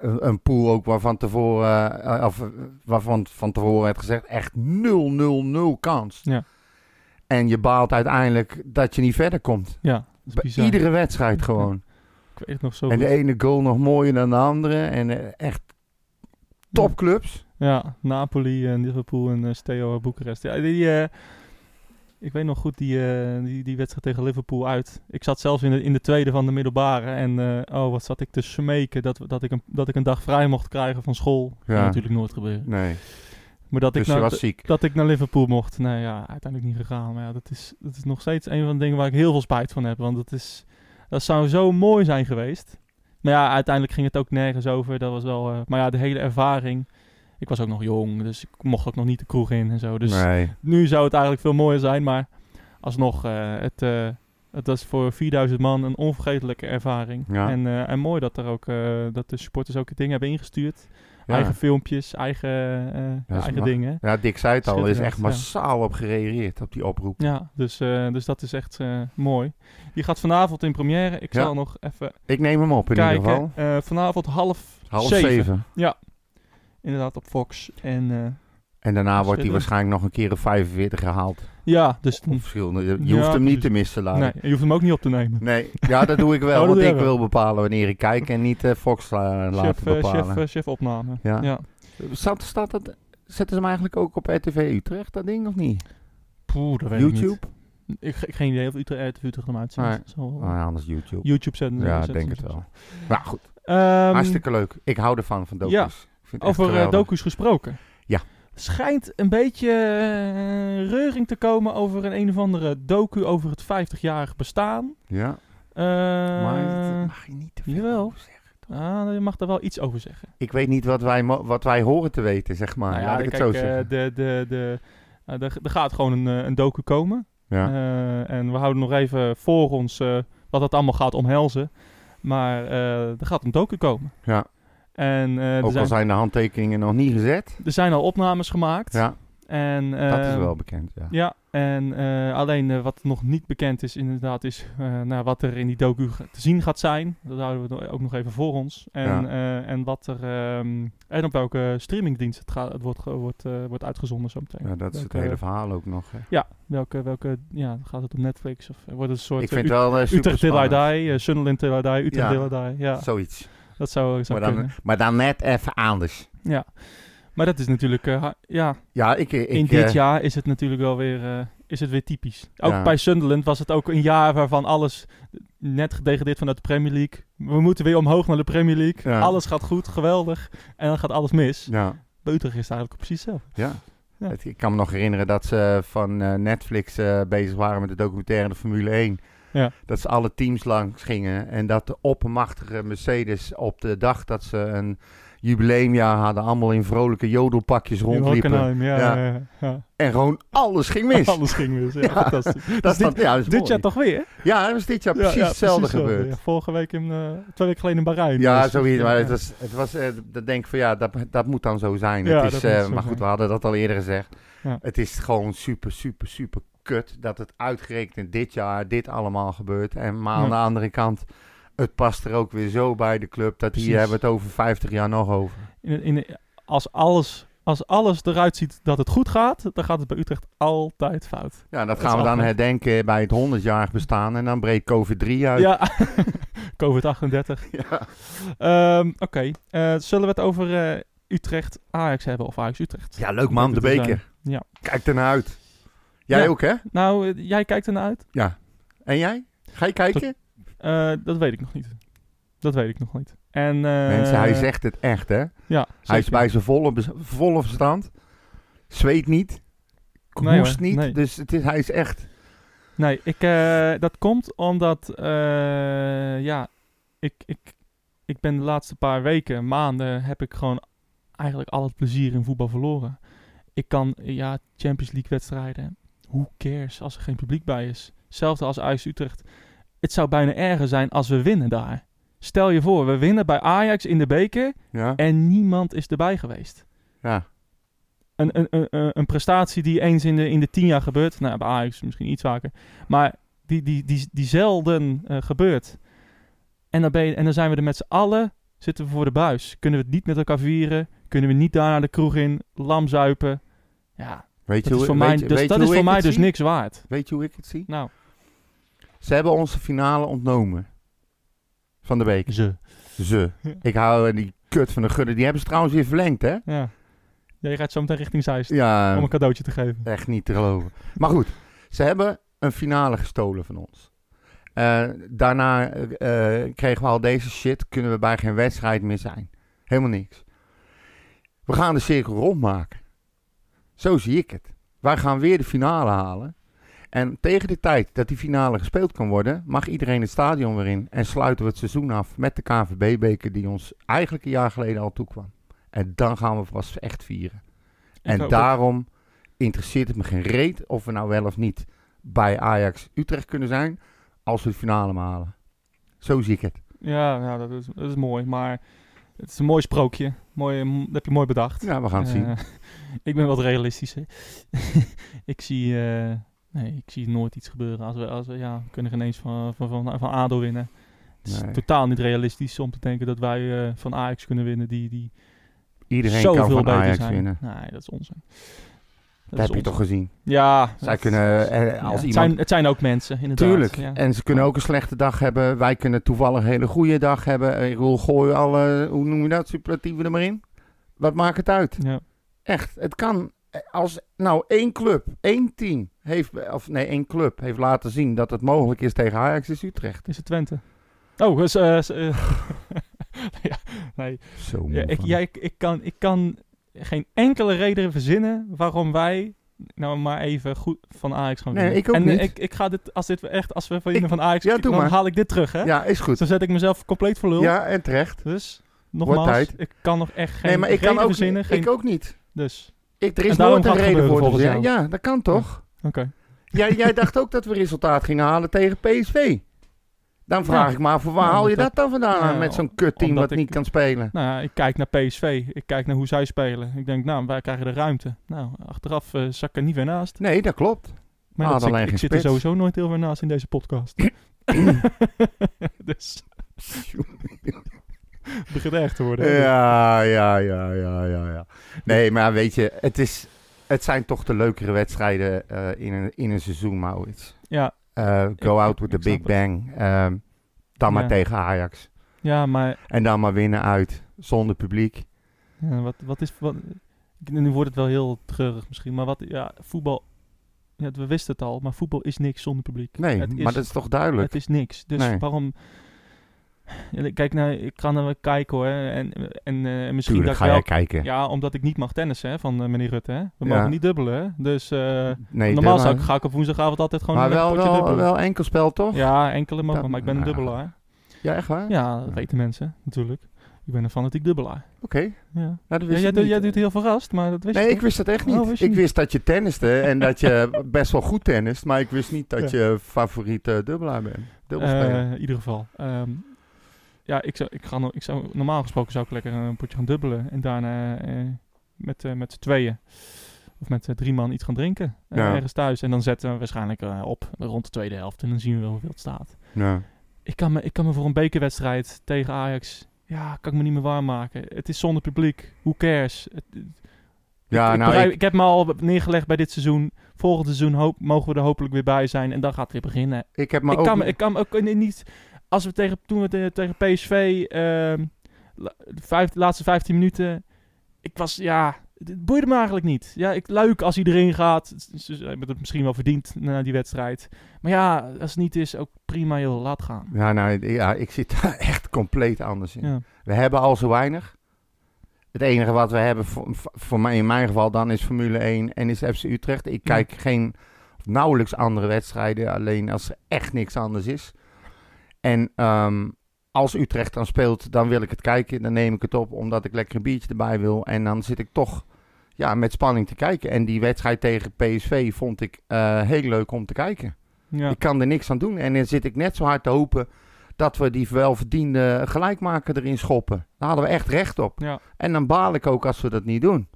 een, een pool ook waarvan tevoren, eh, of, eh, waarvan van tevoren werd gezegd, echt 0-0-0 kans. Ja. En je baalt uiteindelijk dat je niet verder komt. Ja, Bij iedere wedstrijd gewoon. Ik weet het nog zo En de goed. ene goal nog mooier dan de andere. En eh, echt topclubs. Ja, Napoli en Liverpool en uh, Steaua Boekarest. Ja, die, eh, ik weet nog goed die, eh, die, die wedstrijd tegen Liverpool uit. Ik zat zelfs in de, in de tweede van de middelbare. En eh, oh, wat zat ik te smeken dat, dat, ik een, dat ik een dag vrij mocht krijgen van school. Ja. natuurlijk nooit gebeuren. Nee. Maar dat, Dus ik je naar, ziek. dat ik naar Liverpool mocht. Nee, ja, uiteindelijk niet gegaan. Maar ja, dat is, dat is nog steeds een van de dingen waar ik heel veel spijt van heb. Want dat, is, dat zou zo mooi zijn geweest. Maar ja, uiteindelijk ging het ook nergens over. Dat was wel... eh, maar ja, de hele ervaring... Ik was ook nog jong, dus ik mocht ook nog niet de kroeg in en zo. Dus Nee. nu zou het eigenlijk veel mooier zijn. Maar alsnog, eh, het, eh, het was voor 4000 man een onvergetelijke ervaring. Ja. En, eh, en mooi dat, er ook, dat de supporters ook dingen hebben ingestuurd. Ja. Eigen filmpjes, eigen, eigen dingen. Ja, Dick zei het al. Er is echt massaal op gereageerd op die oproep. Ja, dus, dus dat is echt mooi. Die gaat vanavond in première. Ik zal nog even Ik neem hem op in kijken. ieder geval. Vanavond half, Half zeven. zeven. Ja, inderdaad op Fox. En, eh, En daarna wordt hij waarschijnlijk nog een keer op 45 gehaald. ja, dus... Of verschillende. Je Ja, hoeft hem niet te missen, Lara. Nee, je hoeft hem ook niet op te nemen. Nee, ja, dat doe ik wel. Oh, want ik wil bepalen wanneer ik kijk en niet eh, Fox la- laten Chef, eh, bepalen. chef, eh, chef opname. Ja. ja. Staat, staat dat, Zetten ze hem eigenlijk ook op RTV Utrecht, dat ding, of niet? Poeh, dat weet YouTube? ik niet. Ik, ik geen idee of Utrecht, RTV Utrecht hem uitzendt. Nee. Nou ja, anders YouTube. YouTube zetten Ja, zetten denk het wel. Maar goed. Ehm, Hartstikke leuk. Ik hou ervan, van docu's. Ja, Ik vind het echt over eh, docu's gesproken. Ja. Schijnt een beetje eh, reuring te komen over een een of andere docu over het 50-jarig bestaan. Ja. Eh, Maar dat mag je niet te veel Jawel. Ah, je mag daar wel iets over zeggen. Ik weet niet wat wij, wat wij horen te weten, zeg maar. Nou Laat ik het zo zeggen. de, de, de, eh, er, gaat gewoon een, een docu komen. Ja. En we houden nog even voor ons wat dat allemaal gaat omhelzen. Maar er gaat een docu komen. Ja. En, eh, er, Ook al zijn, zijn de handtekeningen nog niet gezet. er zijn al opnames gemaakt. Ja. En, Dat is eh, wel bekend, ja. Ja, en eh, alleen eh, wat nog niet bekend is inderdaad is nou, wat er in die docu te zien gaat zijn. Dat houden we ook nog even voor ons. En, Ja. en wat er ehm, en op welke streamingdienst het, gaat, het wordt, wordt, wordt uitgezonden zo meteen. Ja, dat is het hele verhaal ook nog. Hè. Ja, welke, welke ja, gaat het op Netflix of wordt het een soort Ik vind wel, Utrecht Till I. Die, Sunderland Till I Die, Utrecht Ja, Till I Die. Ja, zoiets. Dat zou, zou Maar dan, kunnen. maar dan net even anders. Ja, maar dat is natuurlijk, eh, ja, Ja, ik- ik, in dit eh, jaar is het natuurlijk wel weer, eh, is het weer typisch. Ook Ja. bij Sunderland was het ook een jaar waarvan alles net gedegradeerd vanuit de Premier League. We moeten weer omhoog naar de Premier League. Ja. Alles gaat goed, geweldig. En dan gaat alles mis. Ja. Bij Utrecht is het eigenlijk precies zo. Ja. Ja. Ik kan me nog herinneren dat ze van eh, Netflix eh, bezig waren met de documentaire de Formule 1. Ja. Dat ze alle teams langs gingen en dat de oppermachtige Mercedes op de dag dat ze een jubileumjaar hadden, allemaal in vrolijke jodelpakjes rondliepen. Hockenheim, ja, ja, ja, ja. En gewoon alles ging mis. Alles ging mis, ja, fantastisch. Dat Dus is dat, dit- is dit mooi. jaar toch weer? Ja, dat was dit jaar Ja, precies hetzelfde precies gebeurd. Vorige week, in, eh, twee weken geleden in Bahrein. Ja, Dus, zoiets. eh, Maar het was, het was eh, dat denk ik van ja, dat, dat moet dan zo zijn. Ja, het is, eh, maar goed, we hadden dat al eerder gezegd. Ja. Het is gewoon super, super, super kut dat het uitgerekend dit jaar dit allemaal gebeurt. En maar aan de andere kant, het past er ook weer zo bij de club dat Precies. hier hebben we het over 50 jaar nog over. in, in, als, alles, als alles eruit ziet dat het goed gaat, dan gaat het bij Utrecht altijd fout. Ja, dat gaan we dan herdenken bij het 100-jarig bestaan en dan breekt COVID-3 uit. Ja, COVID-38. Ja. Ehm, Oké, eh, zullen we het over eh, Utrecht-Ajax hebben of Ajax-Utrecht? Ja, leuk man, de beker. Ja. Kijk ernaar uit. Jij Ja. ook hè? Nou, eh, jij kijkt ernaar uit? Ja. En jij? Ga je kijken? Eh, dat weet ik nog niet. Dat weet ik nog niet. En, eh, Mensen, hij zegt het echt, hè? Ja, hij is bij zijn volle, volle verstand. Zweet niet. Nee, hoor, niet. nee. Dus het is, hij is echt... Nee, ik, dat komt omdat, ja, ik, ik, ik ben de laatste paar weken, maanden, heb ik gewoon eigenlijk al het plezier in voetbal verloren. Ik kan, ja, Champions League wedstrijden, who cares als er geen publiek bij is. Hetzelfde als Ajax Utrecht. Het zou bijna erger zijn als we winnen daar. Stel je voor, we winnen bij Ajax in de beker Ja. en niemand is erbij geweest. Ja. Een, een, een, een- prestatie die eens in de, in de tien jaar gebeurt. Nou, bij Ajax misschien iets vaker. Maar die, die, die, die zelden eh, gebeurt. En dan, ben je, en dan zijn we er met z'n allen, zitten we voor de buis. Kunnen we het niet met elkaar vieren? Kunnen we niet daar naar de kroeg in, lam zuipen? Ja, Weet je dat hoe, is voor weet mij, dus, weet dat is voor mij dus zie? niks waard. Weet je hoe ik het zie? Nou. Ze hebben onze finale ontnomen. Van de week. Ze. Ze. Ik hou die kut van de gudde. Die hebben ze trouwens weer verlengd, hè? Ja. Jij gaat zo meteen richting Zeist Ja. om een cadeautje te geven. Echt niet te geloven. Maar goed, ze hebben een finale gestolen van ons. Eh, daarna eh, kregen we al deze shit. Kunnen we bij geen wedstrijd meer zijn. Helemaal niks. We gaan de cirkel rondmaken. Zo zie ik het. Wij gaan weer de finale halen. En tegen de tijd dat die finale gespeeld kan worden, mag iedereen het stadion weer in. En sluiten we het seizoen af met de KVB-beker die ons eigenlijk een jaar geleden al toekwam. En dan gaan we pas echt vieren. En daarom interesseert het me geen reet of we nou wel of niet bij Ajax Utrecht kunnen zijn als we de finale halen. Zo zie ik het. Ja, ja dat, is, dat is mooi. Maar het is een mooi sprookje. Mooi, dat heb je mooi bedacht. Ja, we gaan het Eh, zien. ik ben wat realistischer. ik, zie, eh, nee, ik zie nooit iets gebeuren. Als we, als we, ja, we kunnen geen eens van, van, van, van ADO winnen. Het is Nee. totaal niet realistisch om te denken dat wij eh, van Ajax kunnen winnen. Die, die Iedereen kan van beter Ajax zijn. winnen. Nee, dat is onzin. Dat, heb je toch gezien? Ja. Zij dat- kunnen, eh, ja, als het, iemand... zijn, het zijn ook mensen, inderdaad. Tuurlijk. Ja. En ze kunnen ook een slechte dag hebben. Wij kunnen toevallig een hele goede dag hebben. Ik wil gooien alle, hoe noem je dat, superlatieven er maar in. Wat maakt het uit? Ja. Echt, het kan. Als nou één club, één team heeft, of nee, één club heeft laten zien dat het mogelijk is tegen Ajax, is Utrecht. Is het Twente? Oh, dus, eh, ja, nee. Zo Ja, ik, van. ja, ik, ik, kan, ik kan geen enkele reden verzinnen waarom wij nou maar even goed van Ajax gaan Nee, winnen. ik ook en eh, niet. Ik, ik ga dit, als dit echt, als we winnen van Ajax, ja, dan maar. haal ik dit terug, hè? Ja, is goed. Dan zet ik mezelf compleet voor lul. Ja, en terecht. Dus, nogmaals, ik kan nog echt geen Nee, maar ik kan ook verzinnen. niet- Geen, ik ook niet. Dus. Ik, er is nooit een reden voor te volgens jou. Ja, dat kan toch? Oké. Jij, jij dacht ook dat we resultaat gingen halen tegen PSV. Dan vraag Ja. ik me af, waar Ja, haal je dat dan vandaan met zo'n kutteam wat ik- niet kan spelen? Nou ik kijk naar PSV. Ik kijk naar hoe zij spelen. Ik denk, nou, wij krijgen de ruimte. Nou, achteraf eh, zak ik er niet weer naast. Nee, dat klopt. Maar Ah, dat, ik, ik zit er sowieso nooit heel ver naast in deze podcast. dus... Het begint erg te worden. Ja, ja, ja, ja, ja, ja. Nee, maar weet je, het, is, het zijn toch de leukere wedstrijden eh, in, een, in een seizoen, Maurits. Ja. Eh, go Ik- out with the big bang. Ehm, dan maar Ja. tegen Ajax. Ja, maar En dan maar winnen uit, zonder publiek. ja, wat, wat is... Wat, nu wordt het wel heel treurig misschien, maar wat... Ja, voetbal... Ja, we wisten het al, maar voetbal is niks zonder publiek. Nee, maar dat is toch duidelijk? Het is niks. Dus Nee. waarom... Kijk, nou, ik kan er wel kijken hoor. En, en eh, misschien Tuurlijk dat ik ga jij kijken. Ja, omdat ik niet mag tennissen hè, van eh, meneer Rutte. Hè. We Ja. mogen niet dubbelen. Hè. Dus eh, Nee, normaal zou ik, ga ik op woensdagavond altijd gewoon Maar een wel, potje wel, dubbelen. wel enkelspel, toch? Ja, enkele mogen, maar ik ben een ja. dubbelaar. Ja, echt waar? Ja, dat weten mensen natuurlijk. Ik ben een fanatiek dubbelaar. Oké. Ja. Nou, Ja, jij, ik doet- jij doet heel verrast, maar dat wist Nee, je ik toch? wist dat echt Oh, niet. wist ik niet? wist dat je tenniste en dat je best wel goed tennist, maar ik wist niet dat Ja. je favoriete dubbelaar bent. In ieder geval. Ehm, ja, ik zou, ik, ga, ik zou, normaal gesproken zou ik lekker een potje gaan dubbelen. En daarna eh, met, eh, met z'n tweeën. Of met eh, drie man iets gaan drinken. eh, Ja. Ergens thuis. En dan zetten we waarschijnlijk op rond de tweede helft. En dan zien we wel hoeveel het staat. Ja. Ik kan, me, ik kan me voor een bekerwedstrijd tegen Ajax... Ja, kan ik me niet meer warm maken. Het is zonder publiek. Who cares? Het, Ja, ik, ik, nou, begrijp- ik- ik heb me al neergelegd bij dit seizoen. Volgend seizoen hoop, mogen we er hopelijk weer bij zijn. En dan gaat het weer beginnen. Ik heb me ik ook kan, me- ik kan me ook niet... Als we tegen, toen we te- tegen PSV... ehm, de vijf, de laatste 15 minuten... Ik was... Ja, het boeide me eigenlijk niet. Ja, ik leuk als hij erin gaat. Ze- hebben het misschien wel verdiend na die wedstrijd. Maar ja, als het niet is, ook prima joh. Laat gaan. Ja, nou, ja, ik zit daar echt compleet anders in. Ja. We hebben al zo weinig. Het enige wat we hebben, voor, voor mij in mijn geval dan, is Formule 1 en is FC Utrecht. Ik Ja. kijk geen, nauwelijks andere wedstrijden, alleen als er echt niks anders is. En ehm, als Utrecht dan speelt, dan wil ik het kijken. Dan neem ik het op, omdat ik lekker een biertje erbij wil. En dan zit ik toch ja, met spanning te kijken. En die wedstrijd tegen PSV vond ik eh, heel leuk om te kijken. Ja. Ik kan er niks aan doen. En dan zit ik net zo hard te hopen dat we die welverdiende gelijkmaker erin schoppen. Daar hadden we echt recht op. Ja. En dan baal ik ook als we dat niet doen.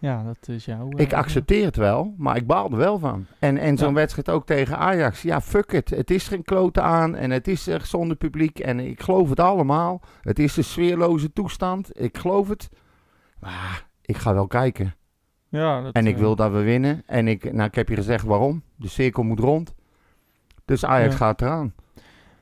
Ja, dat is jouw... eh, Ik accepteer het wel, maar ik baal er wel van. En, en zo'n Ja. wedstrijd ook tegen Ajax. Ja, fuck it. Het is geen klote aan en het is echt zonder publiek. En ik geloof het allemaal. Het is een sfeerloze toestand. Ik geloof het. Maar ik ga wel kijken. Ja, dat, en ik eh, wil dat we winnen. En ik, nou, ik heb je gezegd waarom. De cirkel moet rond. Dus Ajax Ja. gaat eraan.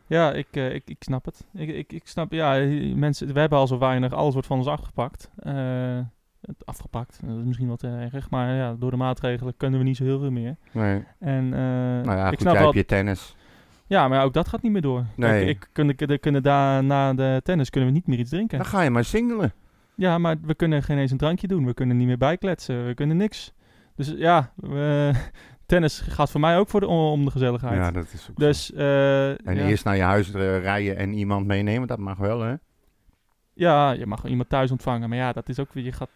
Ja, ik, eh, ik, ik snap het. Ik, ik, ik snap, ja, eh, mensen, we hebben al zo weinig, alles wordt van ons afgepakt. Eh, het afgepakt, dat is misschien wat erg, maar ja, door de maatregelen kunnen we niet zo heel veel meer. Nee. En, eh, Nou ja, ik goed, snap jij wel, je tennis. Ja, maar ook dat gaat niet meer door. Nee. Kijk, ik, kunnen, kunnen, kunnen daar, na de tennis kunnen we niet meer iets drinken. Dan ga je maar singelen. Ja, maar we kunnen geen eens een drankje doen. We kunnen niet meer bijkletsen. We kunnen niks. Dus ja, we- tennis gaat voor mij ook voor de, om de gezelligheid. Ja, dat is ook Dus, eh, En ja. eerst naar je huis eh, rijden en iemand meenemen, dat mag wel, hè? Ja, je mag iemand thuis ontvangen. Maar ja, dat is ook weer... Je gaat,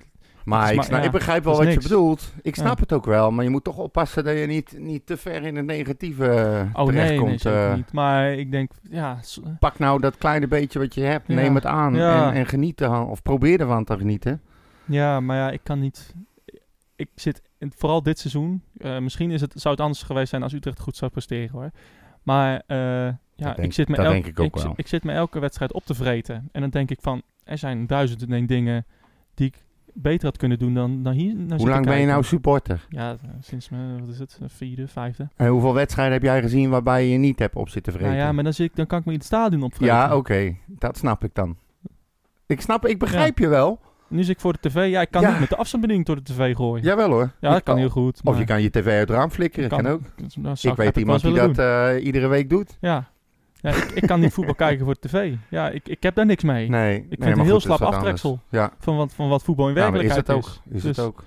Maar ik, snap, ja, ik begrijp wel wat je bedoelt. Ik Ja. snap het ook wel, maar je moet toch oppassen dat je niet, niet te ver in het negatieve eh, Oh nee, nee, terechtkomt. zeker eh. niet. Maar ik denk, ja... Pak nou dat kleine beetje wat je hebt, Ja. neem het aan en, en geniet ervan. Of probeer ervan te genieten. Ja, maar ja, ik kan niet... Ik zit, in- vooral dit seizoen... eh, misschien is het, zou het anders geweest zijn als Utrecht goed zou presteren, hoor. Maar ja, denk- ik, zit me dat elk- denk ik ik zit me elke wedstrijd op te vreten. En dan denk ik van, er zijn duizend en één dingen die ik beter had kunnen doen dan, dan hier. Hoe lang ben je nou supporter? Ja, sinds mijn, wat is het, vierde, vijfde. En hoeveel wedstrijden heb jij gezien waarbij je niet hebt op zitten vreten? Nou ja, maar dan, zit ik, dan kan ik me in het stadion opvreten. Ja, oké. Dat snap ik dan. Ik snap, ik begrijp je wel. Nu zit ik voor de tv. Ja, ik kan Ja. niet met de afstandsbediening door de tv gooien. Jawel hoor. Ja, dat kan heel goed. Of je kan je tv uit het raam flikkeren, kan, Kan. ook. Ik weet iemand die dat eh, iedere week doet. Ja. Ja ik, ik kan niet voetbal kijken voor de tv. Ja, ik, ik heb daar niks mee. Nee, ik nee, vind het een heel is slap aftreksel. Ja. van, wat, van wat voetbal in Ja, maar is werkelijkheid het ook. Is het Dus- ook.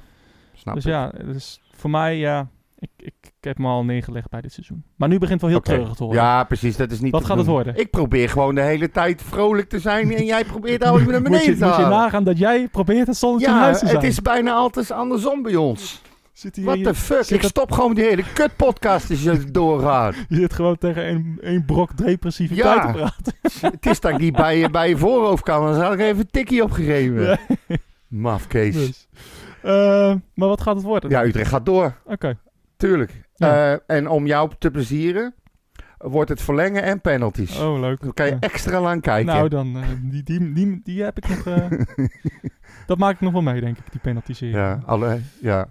Snap dus ik. ja, dus voor mij, ja, ik, ik, ik heb me al neergelegd bij dit seizoen. Maar nu begint het wel heel Oké. treurig te worden. Ja, precies. Dat is niet Wat gaat het worden? Ik probeer gewoon de hele tijd vrolijk te zijn en jij probeert alles naar beneden te moet je halen. nagaan dat jij probeert het zonnetje ja, huis te zijn. het is bijna altijd andersom bij ons. Zit hier- What the fuck? zit Ik stop gewoon die hele kutpodcast als je doorgaat. Je zit gewoon tegen één, brok depressiviteit Ja. te praten. het is dat ik niet bij je, bij je voorhoofd kan, dan zou ik even een tikkie opgegeven. Mafkees. Dus. Eh, maar wat gaat het worden? Ja, Utrecht gaat door. Oké. Tuurlijk. Ja. Eh, en om jou te plezieren, wordt het verlengen en penalties. Oh, leuk. Dan kan je Ja. extra lang kijken. Nou, dan, eh, die, die, die, die heb ik nog... dat maak ik nog wel mee, denk ik, die penaltisering. Ja, alle, ja.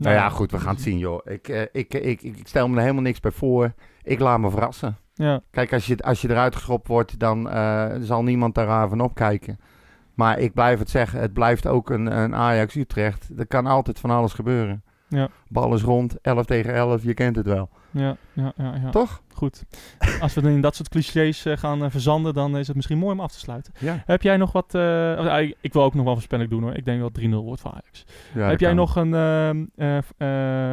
Nou, ja, goed, we gaan het zien, joh. Ik, eh, ik, ik, ik, ik stel me er helemaal niks bij voor. Ik laat me verrassen. Ja. Kijk, als je, als je eruit geschopt wordt, dan eh, zal niemand daar raar van opkijken. Maar ik blijf het zeggen, het blijft ook een, een Ajax-Utrecht. Er kan altijd van alles gebeuren. Ja. Bal is rond, 11 tegen 11, je kent het wel. Ja, ja, ja, ja. Toch? Goed. Als we dan in dat soort clichés eh, gaan eh, verzanden, dan is het misschien mooi om af te sluiten. Ja. Heb jij nog wat... eh, of, eh, ik wil ook nog wel voorspelling doen hoor. Ik denk wel 3-0 wordt voor Ajax. Ja, Heb dat jij kan. nog een, ehm, eh,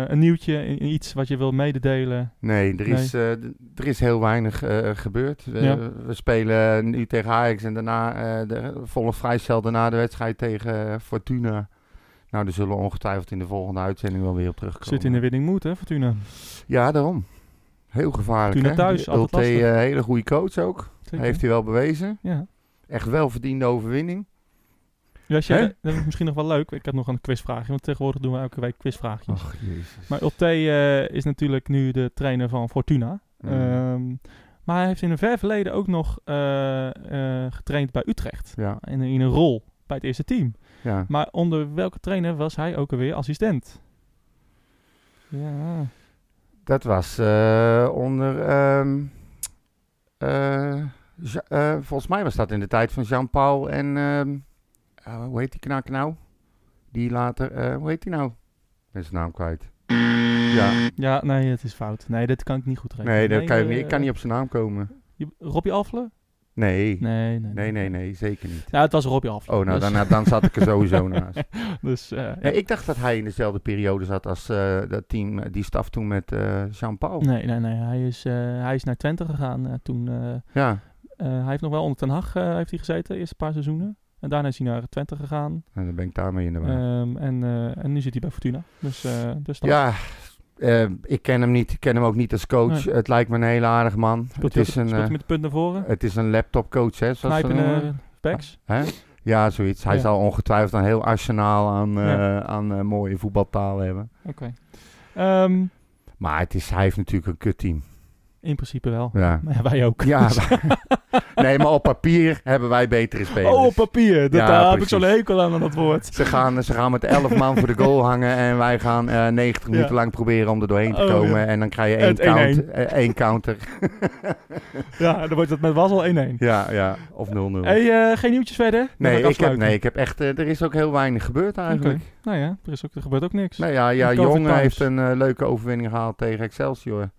eh, een nieuwtje, iets wat je wil mededelen? Nee, er is, er is heel weinig gebeurd. We, Ja. we spelen nu tegen Ajax en daarna de volle vrijstel daarna de wedstrijd tegen Fortuna. Nou, daar zullen we ongetwijfeld in de volgende uitzending wel weer op terugkomen. Zit in de winning mood hè, Fortuna? Ja, daarom. Heel gevaarlijk. Fortuna hè? thuis, altijd Ulte, eh, hele goede coach ook. Zeker. Heeft hij wel bewezen. Ja. Echt wel verdiende overwinning. Ja, jij, dat is misschien nog wel leuk. Ik had nog een quizvraagje, want tegenwoordig doen we elke week quizvraagjes. Ach, jezus. Maar Ulte eh, is natuurlijk nu de trainer van Fortuna. Mm. Ehm, maar hij heeft in een ver verleden ook nog eh, getraind bij Utrecht. Ja. In, in een rol bij het eerste team. Ja. Maar onder welke trainer was hij ook alweer assistent? Ja. Dat was eh, onder... ehm, eh, eh, volgens mij was dat in de tijd van Jean-Paul en... ehm, eh, hoe heet die knak nou? Die later... hoe heet die nou? Ik ben zijn naam kwijt. Ja. Ja, nee, het is fout. Nee, dit kan ik niet goed rekenen. Nee, dat kan je, ik kan niet op zijn naam komen. je- Robbie Alfle? Nee. Nee, nee, Nee, nee, nee, zeker niet. Ja, het was Robbie Alfle. Oh, nou, dus- dan, dan zat ik er sowieso naast. Dus, eh, Ja, ik dacht dat hij in dezelfde periode zat als eh, dat team, eh, die staf toen met Jean-Paul. Nee, nee, nee. Hij is, hij is naar Twente gegaan toen. Ja. hij heeft nog wel onder Ten Hag heeft hij gezeten, de eerste paar seizoenen. En daarna is hij naar Twente gegaan. En dan ben ik daarmee in de war. Ehm, en, en nu zit hij bij Fortuna. Dus, dus dat. Ja, eh, ik ken hem niet. Ik ken hem ook niet als coach. Nee. Het lijkt me een hele aardige man. Speelt het is een, speelt eh, met de punt naar voren? Het is een laptopcoach, hè? Zoals Knijpen noemen. eh? Hè? Ja, zoiets. Hij Ja. zal ongetwijfeld een heel arsenaal aan, eh, Ja. aan eh, mooie voetbaltaal hebben. Oké. Ehm, Maar het is, hij heeft natuurlijk een kutteam. In principe wel. Ja. Maar ja, wij ook. Ja, nee, maar op papier hebben wij betere spelers. Oh, op papier. Dat, Ja, daar heb ik zo'n hekel aan aan dat woord. Ze gaan, ze gaan met 11 man voor de goal hangen en wij gaan eh 90 minuten lang proberen om er doorheen te Oh, komen. En dan krijg je één, Het 1-1. count, eh, één counter. Ja, dan wordt het met was al 1-1. ja, ja, of 0-0. Hey, eh, geen nieuwtjes verder? Nee, ik heb, nee, ik heb echt, er is ook heel weinig gebeurd eigenlijk. Nou ja, er, is ook, er gebeurt ook niks. Nou ja, ja Jong heeft een leuke overwinning gehaald tegen Excelsior.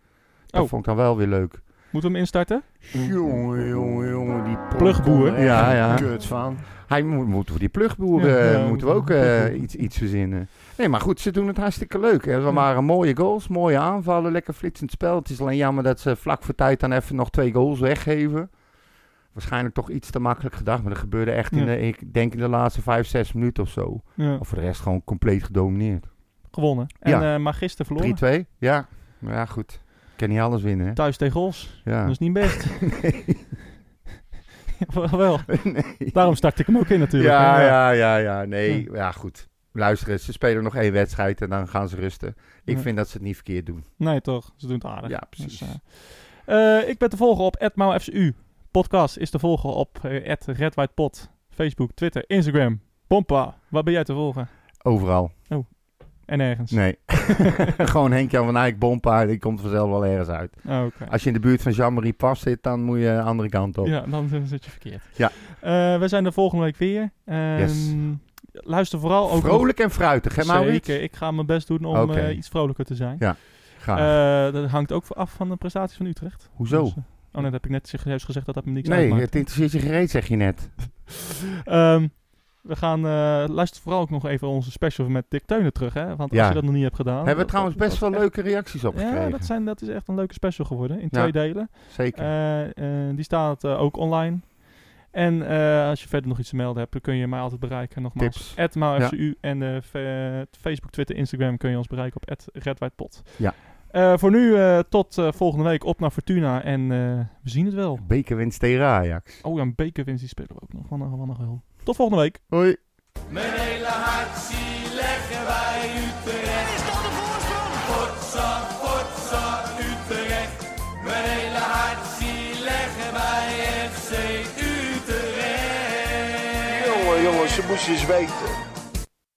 Dat Oh. vond ik dan wel weer leuk. Moeten we hem instarten? Jongen, jongen, jongen, die Plugboer. Ja, ja. Kut van. Hij moet, moeten we die plugboeren, Ja, eh, ja, moeten we ook eh, plugboer. iets, iets verzinnen. Nee, maar goed, ze doen het hartstikke leuk. Hè. Er waren mooie goals, mooie aanvallen, lekker flitsend spel. Het is alleen jammer dat ze vlak voor tijd dan even nog twee goals weggeven. Waarschijnlijk toch iets te makkelijk gedacht, maar dat gebeurde echt in Ja. de, ik denk in de laatste vijf, zes minuten of zo. Ja. Of voor de rest gewoon compleet gedomineerd. Gewonnen. En, Ja. eh, maar gisteren verloren. 3-2, ja. Maar ja, goed. Kan niet alles winnen, hè. Thuis tegen Os. Ja. Dat is niet best. nee. wel, wel. nee. Daarom start ik hem ook in natuurlijk. Ja, ja, ja, ja. Nee, ja, goed. Luister, ze spelen nog één wedstrijd en dan gaan ze rusten. Ik vind dat ze het niet verkeerd doen. Nee, toch? Ze doen het aardig. Ja, precies. Dus, eh, eh, ik ben te volgen op @mauFCU. Podcast is te volgen op uh, @redwhitepot. Facebook, Twitter, Instagram. Pompa, waar ben jij te volgen? Overal. En ergens? Nee. Gewoon Henk-Jan van Eyck, Bompa, die komt vanzelf wel ergens uit. Oh. Als je in de buurt van Jean-Marie Pas zit, dan moet je de andere kant op. Ja, dan zit je verkeerd. Ja. Eh, we zijn er volgende week weer. Ehm, Yes. luister vooral ook... Vrolijk en fruitig, hè Maurits? Zeker, ik ga mijn best doen om eh, iets vrolijker te zijn. Ja, graag. Eh, dat hangt ook af van de prestaties van Utrecht. Hoezo? Dus, oh nee, dat heb ik net gezegd dat dat me niks Nee, uitmaakt. het interesseert je gereed, zeg je net. Ehm, we gaan, eh luister vooral ook nog even onze special met Dick Teunen terug, hè? Want Ja. als je dat nog niet hebt gedaan... Hebben we dat- trouwens best wel echt- leuke reacties op gekregen. Ja, dat, zijn, dat is echt een leuke special geworden, in Ja, twee delen. zeker. Eh, eh, die staat ook online. En als je verder nog iets te melden hebt, dan kun je mij altijd bereiken. Nogmaals, Tips. MauFCU en Facebook, Twitter, Instagram kun je ons bereiken op @redwhitepot. Ja. Voor nu tot volgende week op naar Fortuna en we zien het wel. Bekerwinst tegen Ajax. Oh ja, een bekerwinst die spelen we ook nog. Wat een, wat een geheel. Tot volgende week. Hoi. Mijn hele hart zie leggen wij Utrecht. Is dat de voorsprong? Potsa, potsa, Utrecht. Mijn hele hart zie leggen wij FC Utrecht. Jongen, jongens, ze moesten eens weten.